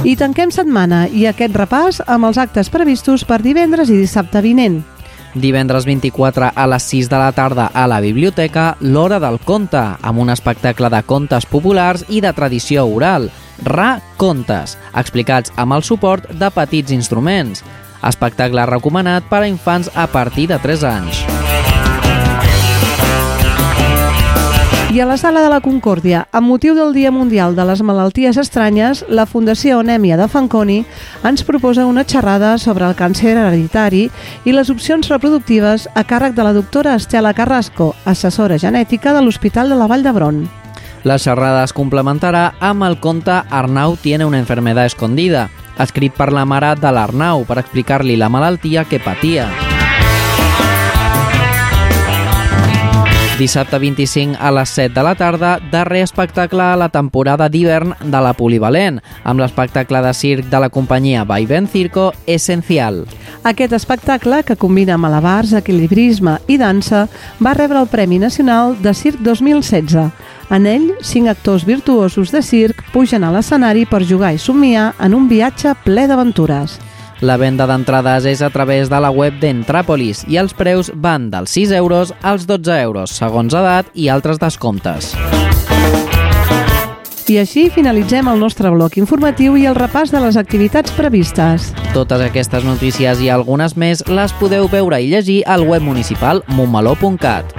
I tanquem setmana i aquest repàs amb els actes previstos per divendres i dissabte vinent. Divendres 24 a les 6 de la tarda a la biblioteca L'Hora del Conte, amb un espectacle de contes populars i de tradició oral, Ra Contes, explicats amb el suport de petits instruments. Espectacle recomanat per a infants a partir de 3 anys. I a la Sala de la Concòrdia, amb motiu del Dia Mundial de les Malalties Estranyes, la Fundació Onèmia de Fanconi ens proposa una xerrada sobre el càncer hereditari i les opcions reproductives a càrrec de la doctora Estela Carrasco, assessora genètica de l'Hospital de la Vall d'Hebron. La xerrada es complementarà amb el conte Arnau tiene una enfermedad escondida, escrit per la mare de l'Arnau per explicar-li la malaltia que patia. Dissabte 25 a les 7 de la tarda, darrer espectacle a la temporada d'hivern de la Polivalent, amb l'espectacle de circ de la companyia Vaivén Circo Essencial. Aquest espectacle, que combina malabars, equilibrisme i dansa, va rebre el Premi Nacional de Circ 2016. En ell, cinc actors virtuosos de circ pugen a l'escenari per jugar i somiar en un viatge ple d'aventures. La venda d'entrades és a través de la web d'Entràpolis i els preus van dels 6 euros als 12 euros, segons edat i altres descomptes. I així finalitzem el nostre bloc informatiu i el repàs de les activitats previstes. Totes aquestes notícies i algunes més les podeu veure i llegir al web municipal montmeló.cat.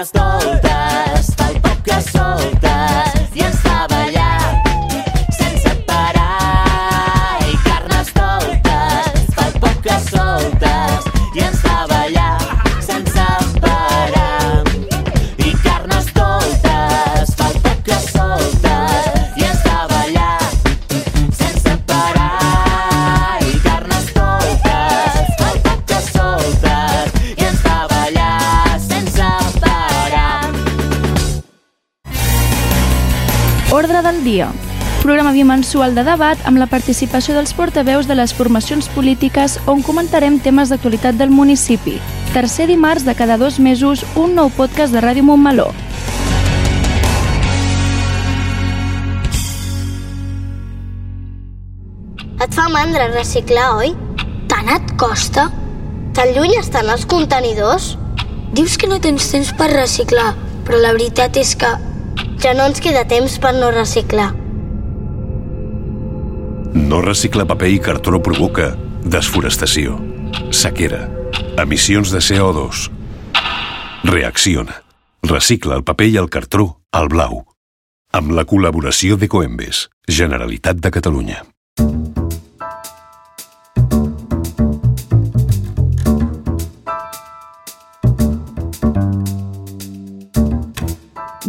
I carnes Bimensual de debat amb la participació dels portaveus de les formacions polítiques on comentarem temes d'actualitat del municipi. Tercer dimarts de cada dos mesos, un nou podcast de Ràdio Montmeló. Et fa mandra reciclar, oi? Tant et costa? Tan lluny estan els contenidors? Dius que no tens temps per reciclar, però la veritat és que ja no ens queda temps per no reciclar. No reciclar paper i cartró provoca desforestació, sequera, emissions de CO2. Reacciona. Recicla el paper i el cartró al blau. Amb la col·laboració de Coembes, Generalitat de Catalunya.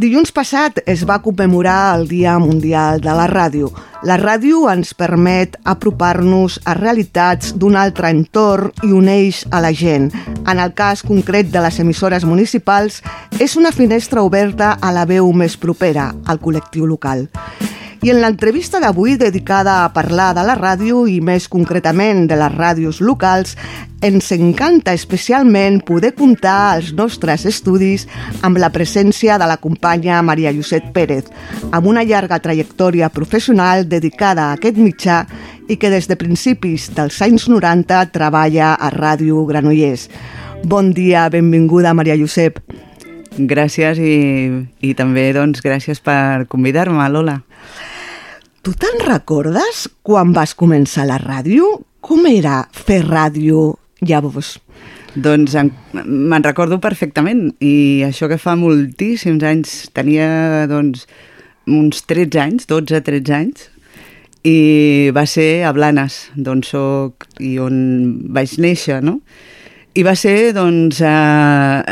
Dilluns passat es va commemorar el Dia Mundial de la Ràdio. La ràdio ens permet apropar-nos a realitats d'un altre entorn i uneix a la gent. En el cas concret de les emissores municipals, és una finestra oberta a la veu més propera, al col·lectiu local. I en l'entrevista d'avui, dedicada a parlar de la ràdio i més concretament de les ràdios locals, ens encanta especialment poder comptar als nostres estudis amb la presència de la companya Maria Josep Pérez, amb una llarga trajectòria professional dedicada a aquest mitjà i que des de principis dels anys 90 treballa a Ràdio Granollers. Bon dia, benvinguda Maria Josep. Gràcies i, i també doncs, gràcies per convidar-me, Lola. Tu te'n recordes quan vas començar la ràdio? Com era fer ràdio llavors? Doncs en- me'n recordo perfectament i això que fa moltíssims anys, tenia doncs uns 13 anys, 12-13 anys, i va ser a Blanes, d'on soc i on vaig néixer, no? I va ser, doncs, eh,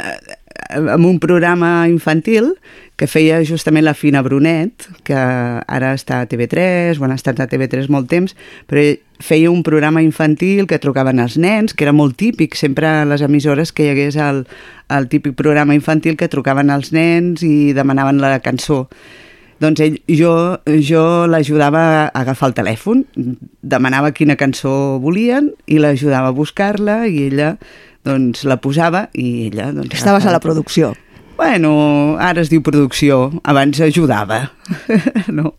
amb un programa infantil que feia justament la Fina Brunet, que ara està a TV3, o han estat a TV3 molt temps, però feia un programa infantil que trucaven els nens, que era molt típic, sempre a les emissores que hi hagués el, el típic programa infantil que trucaven els nens i demanaven la cançó. Doncs ell, jo, jo l'ajudava a agafar el telèfon, demanava quina cançó volien i l'ajudava a buscar-la i ella doncs la posava i ella... Doncs, Estaves a la producció. Bueno, ara es diu producció, abans ajudava, no?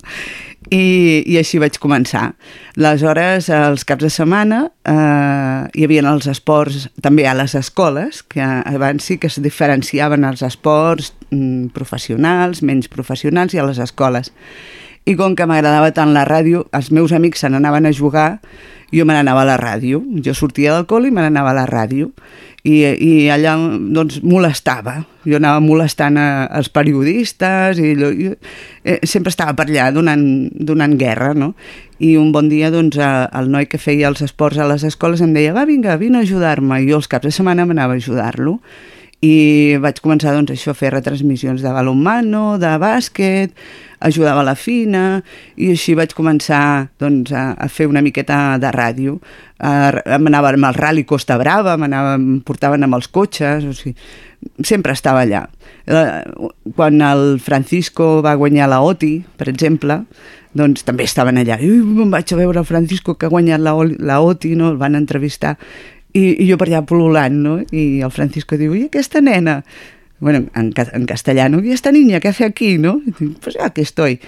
I, I així vaig començar. Aleshores, els caps de setmana eh, hi havia els esports també a les escoles, que abans sí que es diferenciaven els esports mm, professionals, menys professionals i a les escoles. I com que m'agradava tant la ràdio, els meus amics se n'anaven a jugar, jo me n'anava a la ràdio. Jo sortia del col·le i me n'anava a la ràdio. I, I allà doncs, molestava. Jo anava molestant a, als periodistes i jo, jo, eh, sempre estava per allà donant, donant guerra, no? I un bon dia doncs, a, el noi que feia els esports a les escoles em deia va, vinga, vine a ajudar-me. I jo els caps de setmana m'anava a ajudar-lo i vaig començar doncs, això, a fer retransmissions de balonmano, de bàsquet, ajudava la fina i així vaig començar doncs, a, a fer una miqueta de ràdio. Amb el Rally Costa Brava, em portaven amb els cotxes, o sigui, sempre estava allà. Eh, Quan el Francisco va guanyar la OTI, per exemple, doncs també estaven allà. I vaig a veure el Francisco que ha guanyat la, la OTI, no? el van entrevistar, i, i jo per allà pol·lulant, no? I el Francisco diu, i aquesta nena? Bueno, en, en castellano, ¿y esta niña qué hace aquí, no? Y dic, pues aquí estoy.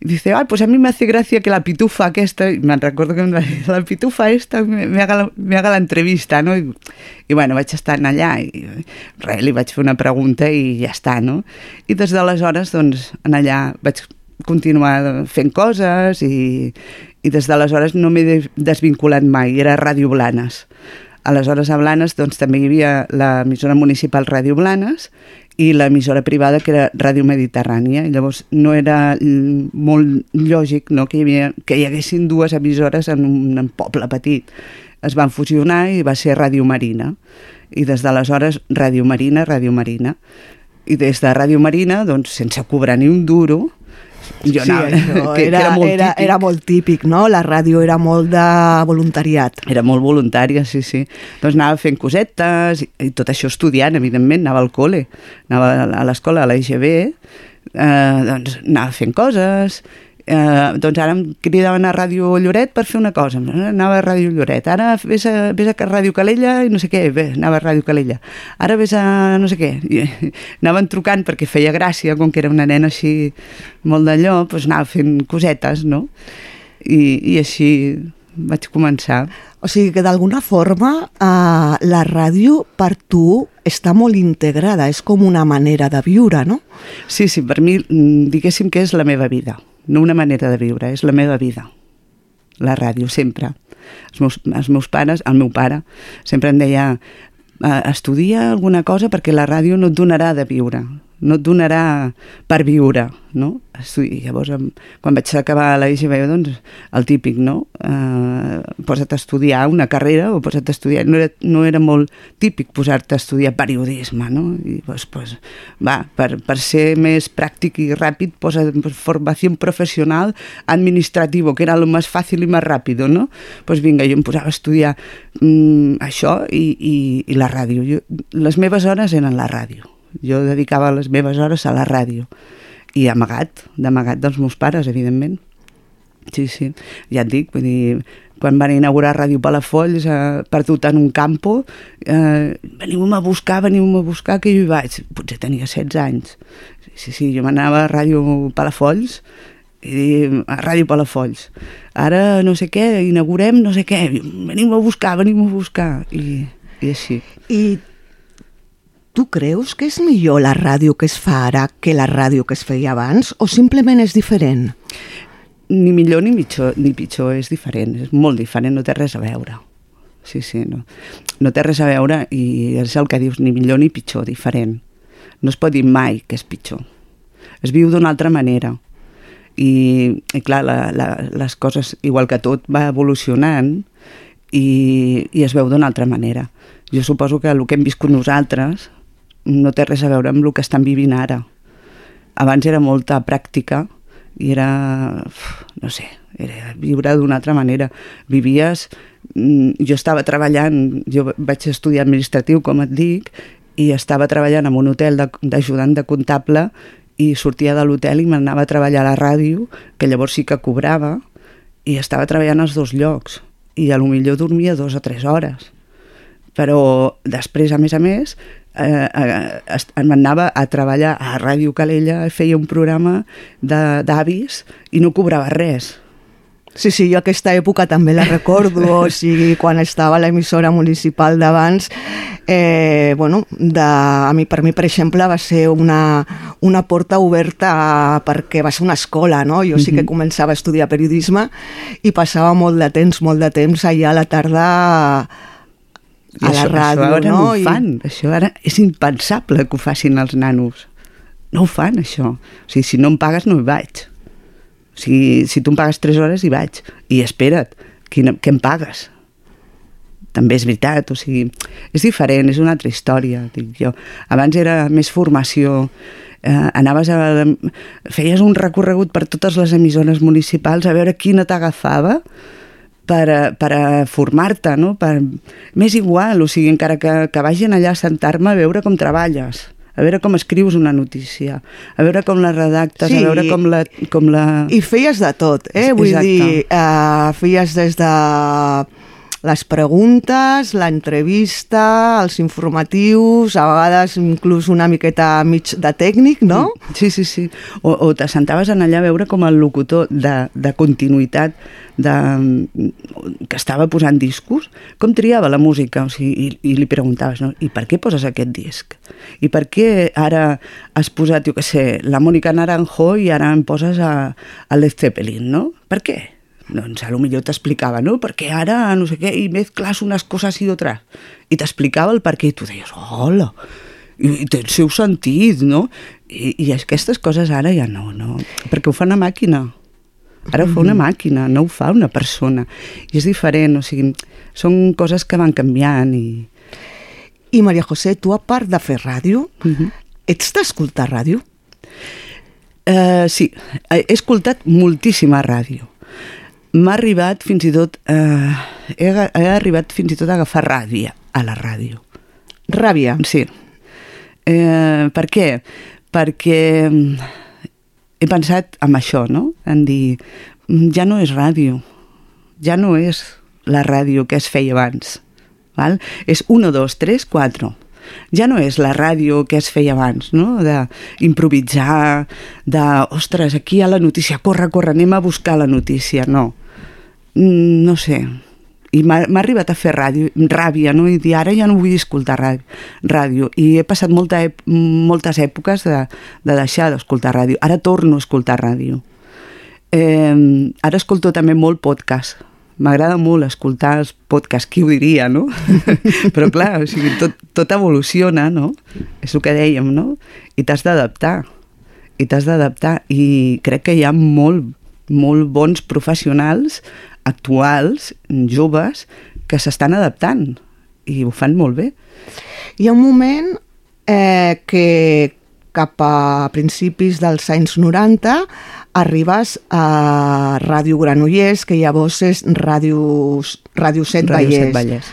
Y dice, ay, pues a mí me hace gracia que la pitufa aquesta, y me recuerdo que dir, la pitufa esta me, me, haga la, me haga la entrevista, no? I, I bueno, vaig estar allà i res, li vaig fer una pregunta i ja està, no? I des d'aleshores, doncs, en allà vaig continuar fent coses i, i des d'aleshores no m'he desvinculat mai, era Ràdio Blanes. Aleshores a Blanes doncs, també hi havia l'emissora municipal Ràdio Blanes i l'emissora privada que era Ràdio Mediterrània. Llavors no era molt lògic no, que, hi havia, que hi haguessin dues emissores en un, en poble petit. Es van fusionar i va ser Ràdio Marina. I des d'aleshores Ràdio Marina, Ràdio Marina. I des de Ràdio Marina, doncs, sense cobrar ni un duro, jo sí, anava, això que, era, que era, molt era, típic. era molt típic, no? La ràdio era molt de voluntariat. Era molt voluntària, sí, sí. Doncs anava fent cosetes i, i tot això estudiant, evidentment, anava al col·le, anava a l'escola, a la IGB, eh, doncs anava fent coses, eh, doncs ara em cridaven a Ràdio Lloret per fer una cosa, anava a Ràdio Lloret, ara vés a, vés a Ràdio Calella i no sé què, bé, anava a Ràdio Calella, ara vés a no sé què, I, anaven trucant perquè feia gràcia, com que era una nena així molt d'allò, doncs anava fent cosetes, no? I, i així vaig començar. O sigui que d'alguna forma eh, la ràdio per tu està molt integrada, és com una manera de viure, no? Sí, sí, per mi mm, diguéssim que és la meva vida, no una manera de viure, és la meva vida. La ràdio, sempre. Els meus, els meus pares, el meu pare, sempre em deia eh, estudia alguna cosa perquè la ràdio no et donarà de viure, no et donarà per viure, no? Estudi... Llavors, quan vaig acabar la IGB, doncs, el típic, no? Eh, posa't a estudiar una carrera o posa't a estudiar... No era, no era molt típic posar-te a estudiar periodisme, no? I doncs, pues, va, per, per ser més pràctic i ràpid, posa formació professional administrativo, que era lo más fàcil i més ràpido, no? Pues vinga, jo em posava a estudiar mm, això i, i, i la ràdio. Jo, les meves hores eren la ràdio. Jo dedicava les meves hores a la ràdio. I amagat, d'amagat dels meus pares, evidentment. Sí, sí, ja et dic, vull dir, quan van inaugurar Ràdio Palafolls, eh, perdut en un campo, eh, veniu-me a buscar, veniu-me a buscar, que jo hi vaig. Potser tenia 16 anys. Sí, sí, jo m'anava a Ràdio Palafolls, i a Ràdio Palafolls. Ara no sé què, inaugurem no sé què, veniu-me a buscar, veniu-me a buscar. I, i així. I tu creus que és millor la ràdio que es fa ara que la ràdio que es feia abans o simplement és diferent? Ni millor ni pitjor, ni pitjor, és diferent, és molt diferent, no té res a veure. Sí, sí, no. No té res a veure i és el que dius, ni millor ni pitjor, diferent. No es pot dir mai que és pitjor. Es viu d'una altra manera. I, i clar, la, la, les coses, igual que tot, va evolucionant i, i es veu d'una altra manera. Jo suposo que el que hem viscut nosaltres no té res a veure amb el que estan vivint ara. Abans era molta pràctica i era, no sé, era viure d'una altra manera. Vivies, mm, jo estava treballant, jo vaig estudiar administratiu, com et dic, i estava treballant en un hotel d'ajudant de, de comptable i sortia de l'hotel i m'anava a treballar a la ràdio, que llavors sí que cobrava, i estava treballant als dos llocs. I a lo millor dormia dos o tres hores. Però després, a més a més, eh, eh, m'anava a treballar a Ràdio Calella, feia un programa de- d'avis i no cobrava res. Sí, sí, jo aquesta època també la recordo, o sigui, quan estava a l'emissora municipal d'abans, eh, bueno, de, a mi, per mi, per exemple, va ser una, una porta oberta perquè va ser una escola, no? Jo sí que Mhm. començava a estudiar periodisme i passava molt de temps, molt de temps allà a la tarda a I la això, ràdio, això ara no? no ho fan, això ara és impensable que ho facin els nanos. No ho fan, això. O sigui, si no em pagues, no hi vaig. O sigui, si tu em pagues 3 hores, hi vaig. I espera't, quina, què em pagues? També és veritat, o sigui, és diferent, és una altra història, dic jo. Abans era més formació, eh, anaves a... feies un recorregut per totes les emissores municipals a veure quina t'agafava per, a- per a formar-te, no? Per... M'és igual, o sigui, encara que, que vagin allà a sentar-me a veure com treballes, a veure com escrius una notícia, a veure com la redactes, Sí. a veure com la... Com la... I feies de tot, eh? Vull Exacte. dir, eh, feies des de les preguntes, l'entrevista, els informatius, a vegades inclús una miqueta mig de tècnic, no? Sí, sí, sí. O, o t'assentaves en allà a veure com el locutor de, de continuïtat de, que estava posant discos, com triava la música, o sigui, i, i li preguntaves, no? i per què poses aquest disc? I per què ara has posat, jo què sé, la Mònica Naranjo i ara em poses a, a Led Zeppelin, no? Per què? Doncs a lo millor t'explicava, no? Perquè ara no sé què, i mezclas unes coses i d'altres. I t'explicava el per què, i tu deies, hola, i, i té el seu sentit, no? I, I aquestes coses ara ja no, no? Perquè ho fa una màquina. Ara ho fa una màquina, no ho fa una persona. I és diferent, o sigui, són coses que van canviant i... I Maria José, tu a part de fer ràdio, uh -huh. ets d'escoltar ràdio? Uh, sí, he escoltat moltíssima ràdio. M'ha arribat fins i tot... Uh, he, he arribat fins i tot a agafar ràbia a la ràdio. Ràbia? Sí. Eh, per què? Perquè mm, he pensat en això, no? En dir, mm, ja no és ràdio, ja no és la ràdio que es feia abans. Val? És 1, 2, 3, 4 ja no és la ràdio que es feia abans, no? d'improvisar, de, ostres, aquí hi ha la notícia, corre, corre, anem a buscar la notícia, no. Mm, no sé, i m'ha arribat a fer ràdio, ràbia, no? I ara ja no vull escoltar ràdio. I he passat molta, moltes èpoques de, de deixar d'escoltar ràdio. Ara torno a escoltar ràdio. Eh, ara escolto també molt podcast, m'agrada molt escoltar els podcasts, qui ho diria, no? Però clar, o sigui, tot, tot evoluciona, no? És el que dèiem, no? I t'has d'adaptar, i t'has d'adaptar, i crec que hi ha molt, molt bons professionals actuals, joves, que s'estan adaptant, i ho fan molt bé. Hi ha un moment eh, que cap a principis dels anys 90 arribes a Ràdio Granollers, que llavors és Ràdio, Ràdio 7 Vallès. 7 Vallès.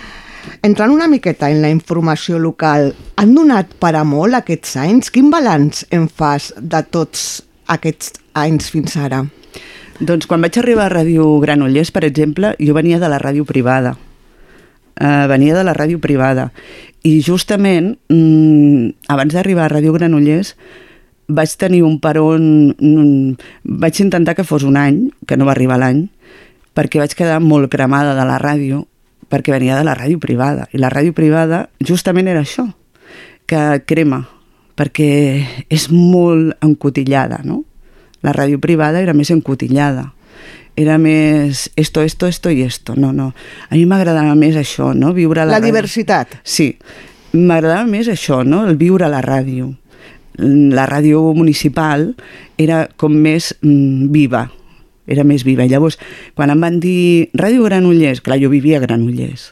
Entrant una miqueta en la informació local, han donat per a molt aquests anys? Quin balanç en fas de tots aquests anys fins ara? Doncs quan vaig arribar a Ràdio Granollers, per exemple, jo venia de la ràdio privada. Uh, venia de la ràdio privada i justament, mmm, abans d'arribar a Ràdio Granollers, vaig tenir un peron... Vaig intentar que fos un any, que no va arribar l'any, perquè vaig quedar molt cremada de la ràdio, perquè venia de la ràdio privada. I la ràdio privada justament era això, que crema, perquè és molt encotillada, no? La ràdio privada era més encotillada era més esto, esto, esto i esto. No, no. A mi m'agradava més això, no? Viure la, la diversitat. Sí. M'agradava més això, no? El viure a la ràdio. La ràdio municipal era com més mm, viva, era més viva. Llavors, quan em van dir Ràdio Granollers, clar, jo vivia a Granollers,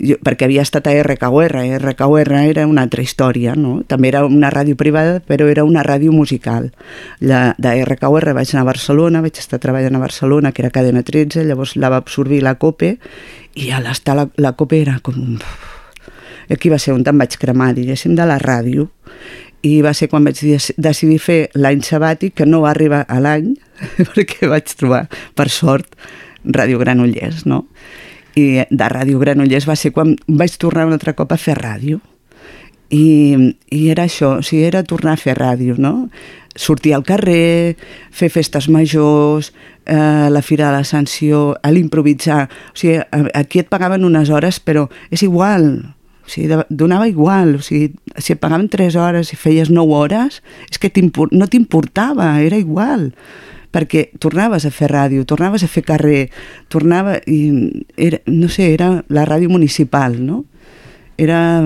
jo, perquè havia estat a RKUR, RKUR era una altra història, no? També era una ràdio privada, però era una ràdio musical. La, de RKUR vaig anar a Barcelona, vaig estar treballant a Barcelona, que era cadena 13, llavors la va absorbir la COPE, i a l'estar la, la COPE era com... Aquí va ser on em vaig cremar, diguéssim, de la ràdio, i va ser quan vaig decidir fer l'any sabàtic, que no va arribar a l'any, perquè vaig trobar, per sort, Ràdio Granollers, no? I de Ràdio Granollers va ser quan vaig tornar un altre cop a fer ràdio. I, i era això, o sigui, era tornar a fer ràdio, no? Sortir al carrer, fer festes majors, eh, la Fira de l'Ascensió, a l'improvisar. O sigui, aquí et pagaven unes hores, però és igual, o sigui, donava igual, o sigui, si et pagaven 3 hores i feies 9 hores, és que no t'importava, era igual perquè tornaves a fer ràdio, tornaves a fer carrer, tornava i era, no sé, era la ràdio municipal, no? Era,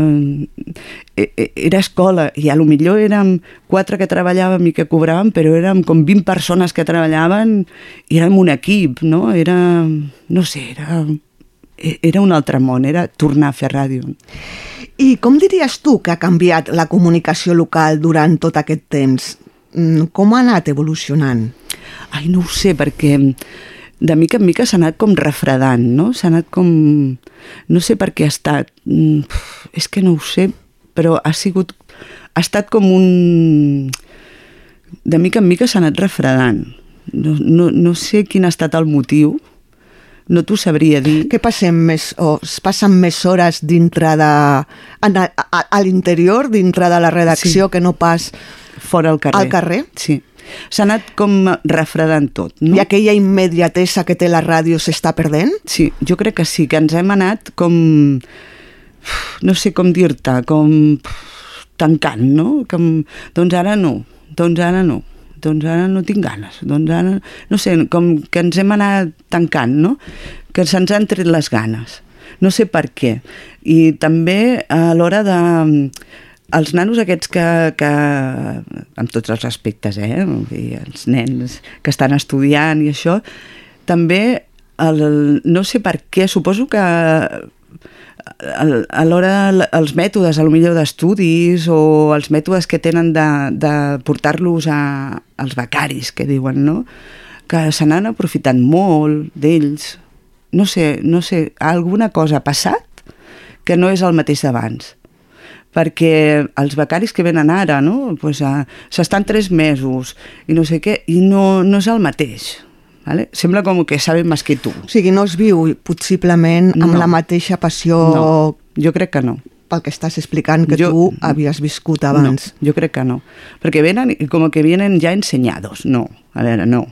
e, e, era escola i a lo millor érem quatre que treballàvem i que cobràvem, però érem com 20 persones que treballaven i érem un equip, no? Era, no sé, era, e, era un altre món, era tornar a fer ràdio. I com diries tu que ha canviat la comunicació local durant tot aquest temps? Mm, com ha anat evolucionant? Ai, no ho sé, perquè de mica en mica s'ha anat com refredant, no? S'ha anat com... No sé per què ha estat... Mm, és que no ho sé, però ha sigut... Ha estat com un... De mica en mica s'ha anat refredant. No, no, no sé quin ha estat el motiu, no t'ho sabria dir. Què passem més, o es passen més hores dintre de... A, a, a l'interior, dintre de la redacció, sí. que no pas fora al carrer. al carrer? Sí. S'ha anat com refredant tot, no? I aquella immediatesa que té la ràdio s'està perdent? Sí, jo crec que sí, que ens hem anat com... No sé com dir-te, com tancant, no? Com, doncs ara no, doncs ara no doncs ara no tinc ganes, doncs ara, no sé, com que ens hem anat tancant, no? Que se'ns han tret les ganes. No sé per què. I també a l'hora de els nanos aquests que, que amb tots els aspectes, eh? I els nens que estan estudiant i això, també el, no sé per què, suposo que a l'hora els mètodes, a lo millor d'estudis o els mètodes que tenen de, de portar-los als becaris, que diuen, no? Que se n'han aprofitat molt d'ells. No sé, no sé, alguna cosa ha passat que no és el mateix d'abans perquè els becaris que venen ara, no? pues, uh, s'estan tres mesos i no sé què, i no, no és el mateix. Vale? Sembla com que saben més que tu. O sigui, no es viu possiblement amb No. la mateixa passió No, jo crec que no. pel que estàs explicant que Jo- tu havies viscut abans. No, jo crec que no. Perquè venen com que vienen ja ensenyados. No, a veure, no.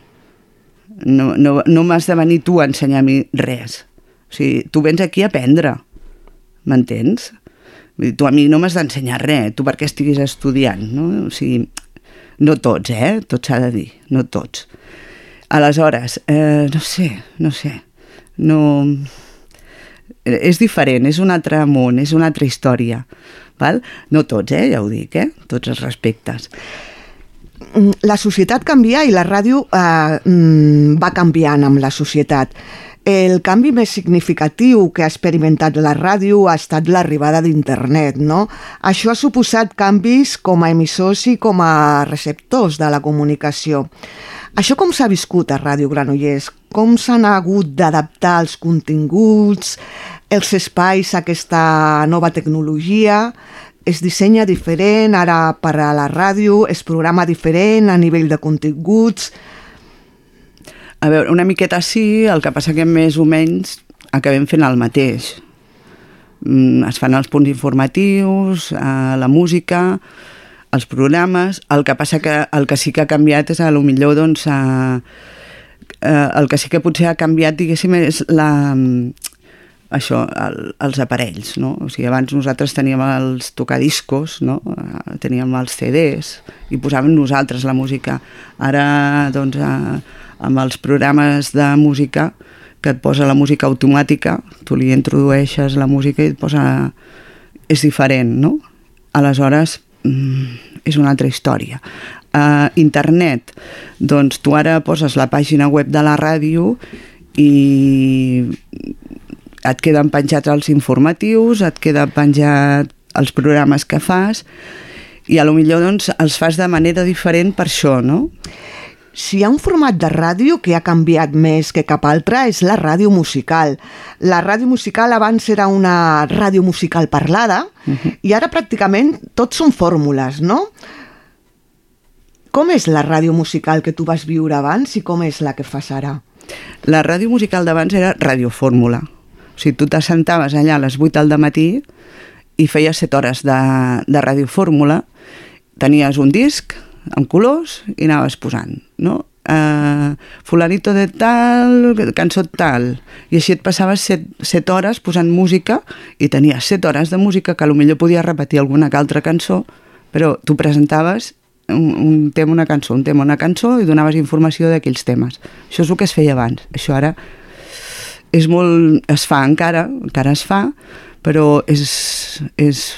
No, no, no m'has de venir tu a ensenyar a mi res. O sigui, tu vens aquí a aprendre. M'entens? Tu a mi no m'has d'ensenyar res, tu perquè estiguis estudiant, no? O sigui, no tots, eh? Tot s'ha de dir, no tots. Aleshores, eh, no sé, no sé, no... És diferent, és un altre món, és una altra història. Val? No tots, eh? ja ho dic, eh? tots els respectes. Mm, La societat canvia i la ràdio eh, mm, va canviant amb la societat. El canvi més significatiu que ha experimentat la ràdio ha estat l'arribada d'internet, no? Això ha suposat canvis com a emissors i com a receptors de la comunicació. Això com s'ha viscut a Ràdio Granollers? Com s'han hagut d'adaptar els continguts, els espais a aquesta nova tecnologia? Es dissenya diferent ara per a la ràdio, es programa diferent a nivell de continguts... A veure, una miqueta sí, el que passa que més o menys acabem fent el mateix. Mm, Es fan els punts informatius, eh, la música, els programes, el que passa que el que sí que ha canviat és a lo millor doncs eh, eh, el que sí que potser ha canviat diguéssim és la, això, el, els aparells, no? O sigui, abans nosaltres teníem els tocadiscos, no? Eh, Teníem els CDs i posàvem nosaltres la música. Ara, doncs, eh, amb els programes de música que et posa la música automàtica, tu li introdueixes la música i et posa... És diferent, no? Aleshores, mm, és una altra història. Uh, internet, doncs tu ara poses la pàgina web de la ràdio i et queden penjats els informatius, et queden penjat els programes que fas i a lo millor doncs, els fas de manera diferent per això, no? Si hi ha un format de ràdio que ha canviat més que cap altre és la ràdio musical. La ràdio musical abans era una ràdio musical parlada uh -huh. i ara pràcticament tot són fórmules, no? Com és la ràdio musical que tu vas viure abans i com és la que fas ara? La ràdio musical d'abans era radiofórmula. O sigui, tu t'assentaves allà a les 8 del matí i feies 7 hores de, de radiofórmula, tenies un disc amb colors i anaves posant, no? Uh, fulanito de tal, cançó tal i així et passaves 7, 7 hores posant música i tenies 7 hores de música que potser podies repetir alguna altra cançó però tu presentaves un, un tema, una cançó, un tema, una cançó i donaves informació d'aquells temes. Això és el que es feia abans. Això ara és molt... es fa encara, encara es fa, però és, és,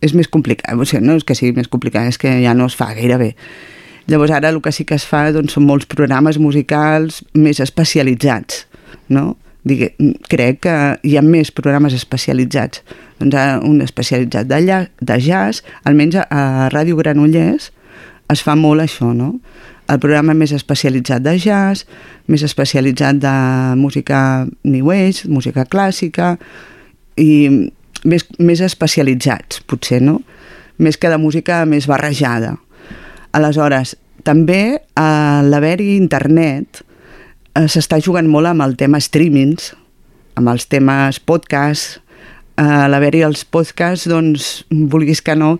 és més complicat. O sigui, no és que sigui més complicat, és que ja no es fa gaire bé. Llavors ara el que sí que es fa doncs, són molts programes musicals més especialitzats, no? Digue, crec que hi ha més programes especialitzats. Doncs ha un especialitzat de, lla, de jazz, almenys a, a Ràdio Granollers es fa molt això, no? El programa més especialitzat de jazz, més especialitzat de música new age, música clàssica, i més, més especialitzats, potser, no? Més que de música més barrejada. Aleshores, també a l'haver-hi internet eh, s'està jugant molt amb el tema streamings, amb els temes podcast, eh, a l'haver-hi els podcasts, doncs, vulguis que no,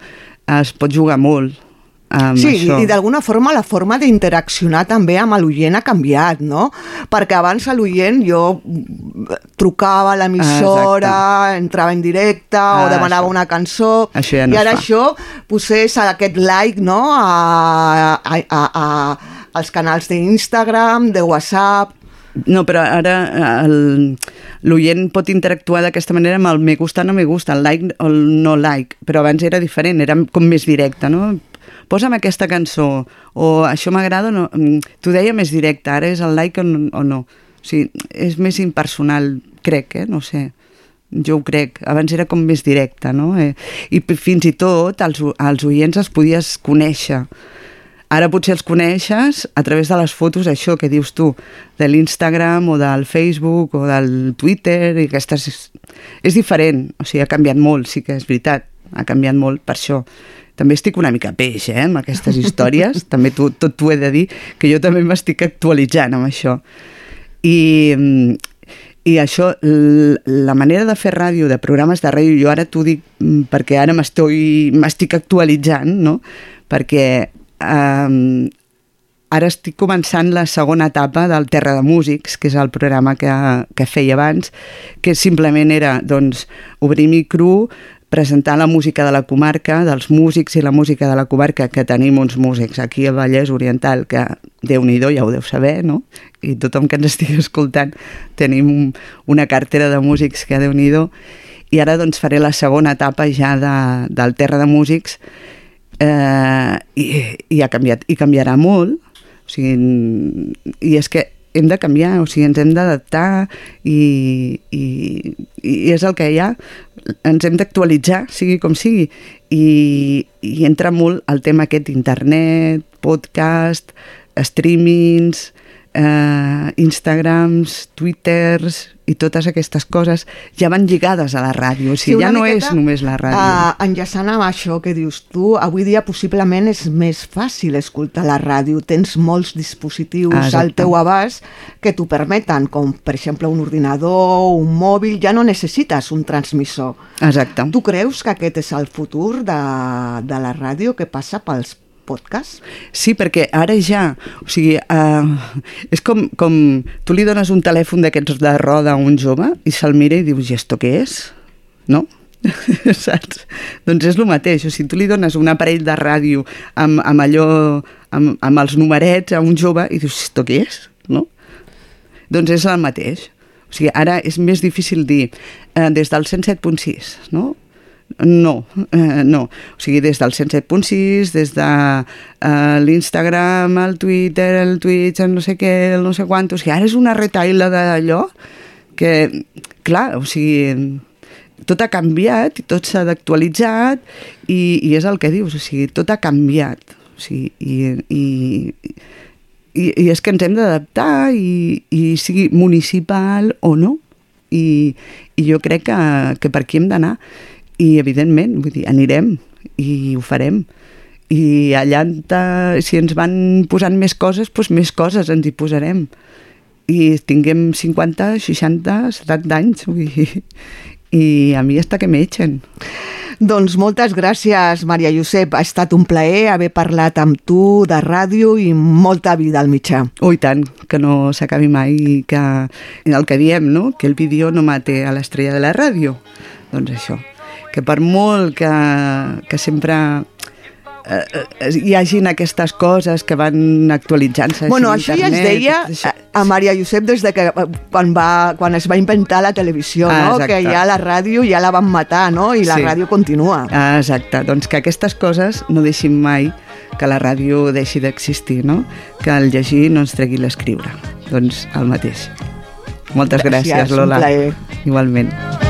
es pot jugar molt amb sí, això. i d'alguna forma la forma d'interaccionar també amb l'oient ha canviat, no? Perquè abans a l'oient jo trucava a l'emissora, entrava en directe Ah, o demanava això. una cançó Això ja no i ara això posés aquest like no? a, a, a, a, als canals d'Instagram, de WhatsApp No, però ara eh, el- l'oient pot interactuar d'aquesta manera amb el me gusta, no me gusta, el like o el no like, però abans era diferent, era com més directe, no? Posa'm aquesta cançó, o això m'agrada o no... Mm, T'ho deia més directe, ara és el like o no, o no. O sigui, és més impersonal, crec, eh? No sé. Jo ho crec. Abans era com més directe, no? Eh, I fins i tot els, o- els oients els podies conèixer. Ara potser els coneixes a través de les fotos, això que dius tu, de l'Instagram o del Facebook o del Twitter, i aquestes... És diferent, o sigui, ha canviat molt, sí que és veritat, ha canviat molt per això. També estic una mica peix, eh, amb aquestes històries, també tu, tot t'ho he de dir, que jo també m'estic actualitzant amb això. I, i això, la manera de fer ràdio, de programes de ràdio, jo ara t'ho dic mm, perquè ara m'estic actualitzant, no? Perquè um, ara estic començant la segona etapa del Terra de Músics, que és el programa que, que feia abans, que simplement era doncs, obrir micro, presentar la música de la comarca, dels músics i la música de la comarca, que tenim uns músics aquí al Vallès Oriental, que déu nhi ja ho deu saber, no? I tothom que ens estigui escoltant tenim un, una cartera de músics que déu nhi i ara doncs faré la segona etapa ja de, del Terra de Músics, eh, i, i ha canviat, i canviarà molt, o sigui, i és que hem de canviar, o sigui, ens hem d'adaptar i, i, i és el que hi ha, ens hem d'actualitzar, sigui com sigui, i, i entra molt el tema aquest d'internet, podcast, streamings, eh, Instagrams, Twitters i totes aquestes coses ja van lligades a la ràdio, o sigui, una ja no miqueta, és només la ràdio. Uh, enllaçant amb això que dius tu, avui dia possiblement és més fàcil escoltar la ràdio. Tens molts dispositius Ah, al exacte. teu abast que t'ho permeten, com per exemple un ordinador, un mòbil, ja no necessites un transmissor. Exacte. Tu creus que aquest és el futur de, de la ràdio que passa pels podcasts? Sí, perquè ara ja, o sigui, uh, és com, com tu li dones un telèfon d'aquests de roda a un jove i se'l mira i dius, i esto què és? No? Saps? Doncs és el mateix, o sigui, tu li dones un aparell de ràdio amb, amb allò, amb, amb els numerets a un jove i dius, esto què és? No? Doncs és el mateix. O sigui, ara és més difícil dir eh, des del 107.6, no? No, eh, no. O sigui, des del 107.6, des de eh, l'Instagram, el Twitter, el Twitch, el no sé què, el no sé quant... O sigui, ara és una retaila d'allò que, clar, o sigui, tot ha canviat i tot s'ha d'actualitzat i, i és el que dius, o sigui, tot ha canviat. O sigui, i, i, i, i és que ens hem d'adaptar i, i sigui municipal o no. I, i jo crec que, que per aquí hem d'anar i evidentment, vull dir, anirem i ho farem i allà si ens van posant més coses, doncs més coses ens hi posarem i tinguem 50, 60, 70 anys vull dir, i a mi està que m'echen Doncs moltes gràcies, Maria Josep. Ha estat un plaer haver parlat amb tu de ràdio i molta vida al mitjà. Oh, tant, que no s'acabi mai i que el que diem, no? Que el vídeo no mate a l'estrella de la ràdio. Doncs això, que per molt que, que sempre eh, eh, hi hagin aquestes coses que van actualitzant-se Bueno, així, això ja es internet, deia a Maria Josep des de que eh, quan, va, quan es va inventar la televisió, Ah, no? que ja la ràdio ja la van matar no? i la Sí. ràdio continua. Ah, exacte, doncs que aquestes coses no deixin mai que la ràdio deixi d'existir, no? Que el llegir no ens tregui l'escriure. Doncs el mateix. Moltes gràcies, Gràcies, un Lola. Igualment.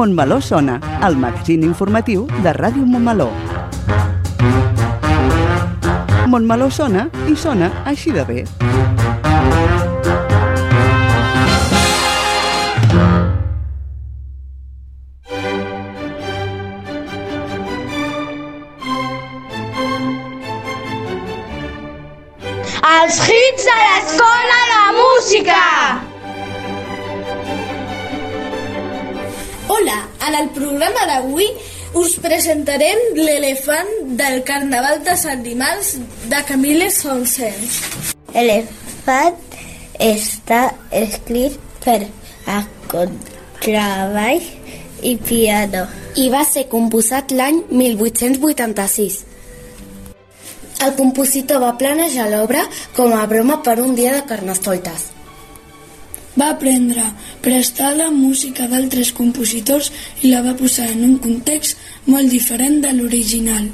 Montmeló Sona, el magazín informatiu de Ràdio Montmeló. Montmeló sona i sona així de bé. Els hits de l'escola de música! En el programa d'avui us presentarem l'elefant del Carnaval de Sant Dimarts de Camille Saint-Saëns. Elefant està escrit per a contrabaix i piano. I va ser composat l'any 1886. El compositor va planejar l'obra com a broma per un dia de carnestoltes. Va prendre prestada música d'altres compositors i la va posar en un context molt diferent de l'original.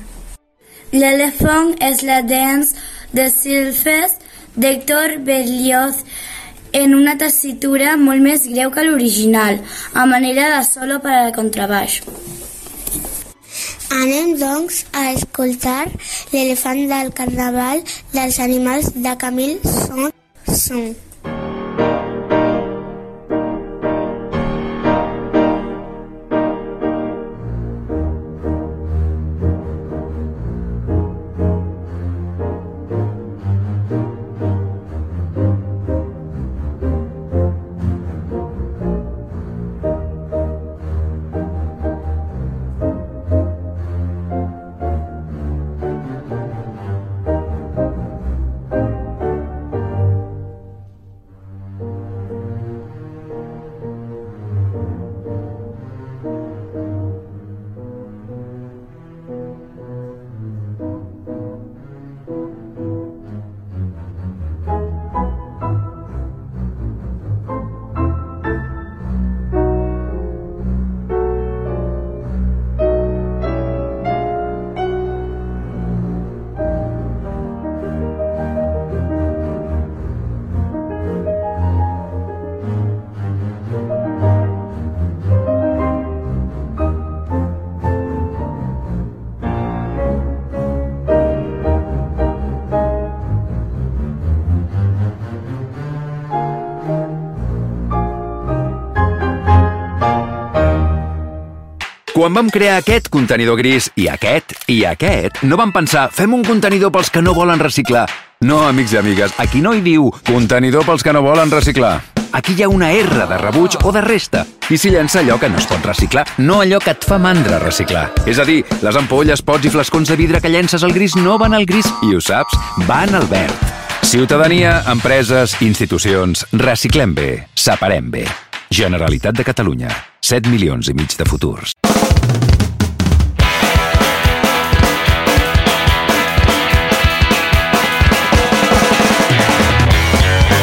L'elefant és la dance de Sylphest d'Hector Berlioz en una tessitura molt més greu que l'original, a manera de solo per al contrabaix. Anem, doncs, a escoltar l'elefant del carnaval dels animals de Camille Saint-Saëns. Quan vam crear aquest contenidor gris i aquest i aquest, no vam pensar fem un contenidor pels que no volen reciclar. No, amics i amigues, aquí no hi diu contenidor pels que no volen reciclar. Aquí hi ha una R de rebuig o de resta. I s'hi llença allò que no es pot reciclar, no allò que et fa mandra reciclar. És a dir, les ampolles, pots i flascons de vidre que llences al gris no van al gris, i ho saps, van al verd. Ciutadania, empreses, institucions, reciclem bé, separem bé. Generalitat de Catalunya. 7 milions i mig de futurs.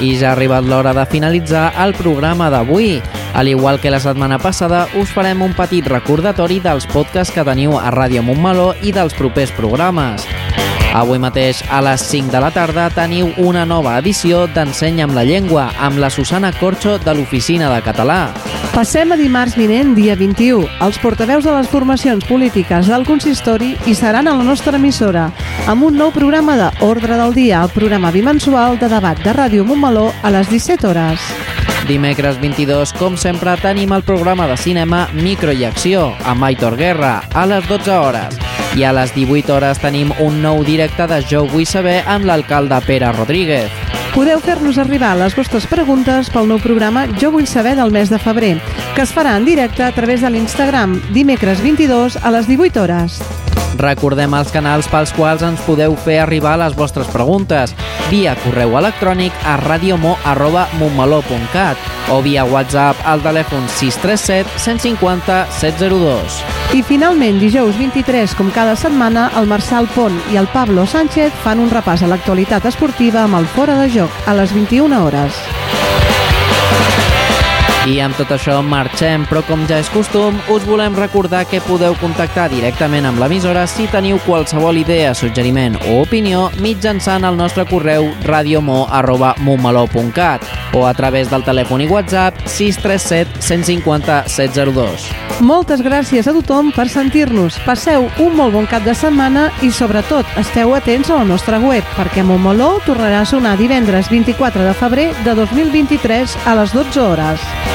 I ja ha arribat l'hora de finalitzar el programa d'avui. Al igual que la setmana passada, us farem un petit recordatori dels podcasts que teniu a Ràdio Montmeló i dels propers programes. Avui mateix, a les 5 de la tarda, teniu una nova edició d'Enseny amb la Llengua, amb la Susana Corxo de l'Oficina de Català. Passem a dimarts vinent, dia 21. Els portaveus de les formacions polítiques del consistori hi seran a la nostra emissora, amb un nou programa de Ordre del Dia, el programa bimensual de debat de Ràdio Montmeló a les 17 hores. Dimecres 22, com sempre, tenim el programa de cinema Micro i Acció, amb Aitor Guerra, a les 12 hores. I a les 18 hores tenim un nou directe de Jo vull saber amb l'alcalde Pere Rodríguez. Podeu fer-nos arribar les vostres preguntes pel nou programa Jo vull saber del mes de febrer, que es farà en directe a través de l'Instagram dimecres 22 a les 18 hores. Recordem els canals pels quals ens podeu fer arribar les vostres preguntes via correu electrònic a radiomo.montmeló.cat o via WhatsApp al telèfon 637 150 702. I finalment, dijous 23, com cada setmana, el Marçal Pont i el Pablo Sánchez fan un repàs a l'actualitat esportiva amb el Fora de Joc a les 21 hores. I amb tot això marxem, però com ja és costum, us volem recordar que podeu contactar directament amb l'emissora si teniu qualsevol idea, suggeriment o opinió mitjançant el nostre correu radiomo.montmeló.cat o a través del telèfon i WhatsApp 637 150 702. Moltes gràcies a tothom per sentir-nos. Passeu un molt bon cap de setmana i, sobretot, esteu atents a la nostra web perquè Montmeló tornarà a sonar divendres 24 de febrer de 2023 a les 12 hores.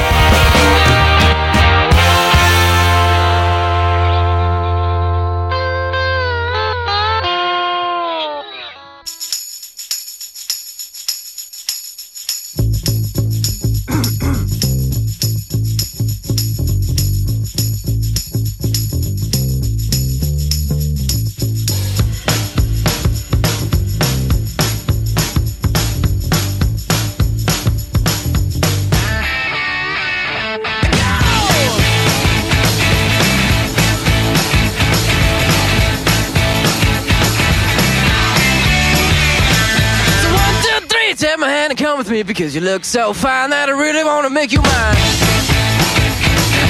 Because you look so fine that I really want to make you mine.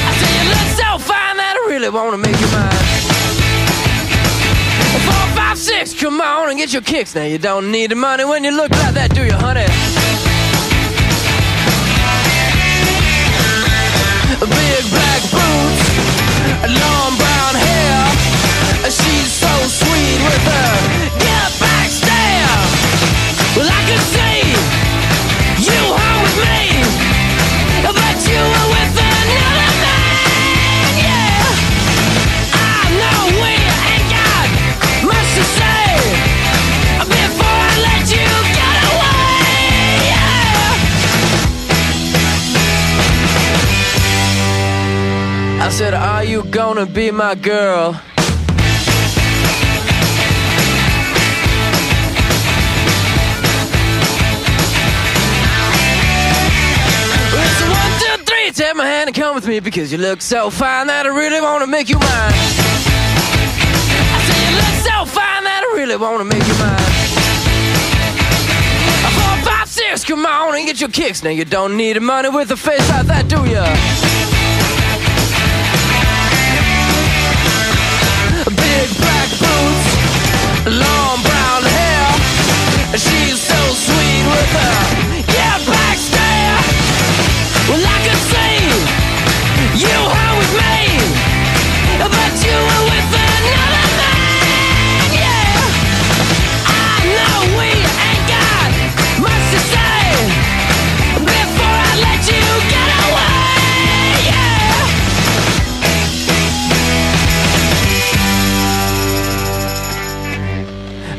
I say you look so fine that I really want to make you mine. Four, five, six, come on and get your kicks. Now you don't need the money when you look like that, do you, honey? Big black boots, long brown hair. She's so sweet with her get back stare. Well, I could see gonna be my girl? It's a one, two, three. Take my hand and come with me because you look so fine that I really want to make you mine. I say you look so fine that I really want to make you mine. Four, five, six, come on and get your kicks. Now you don't need money with a face like that, do ya? Long.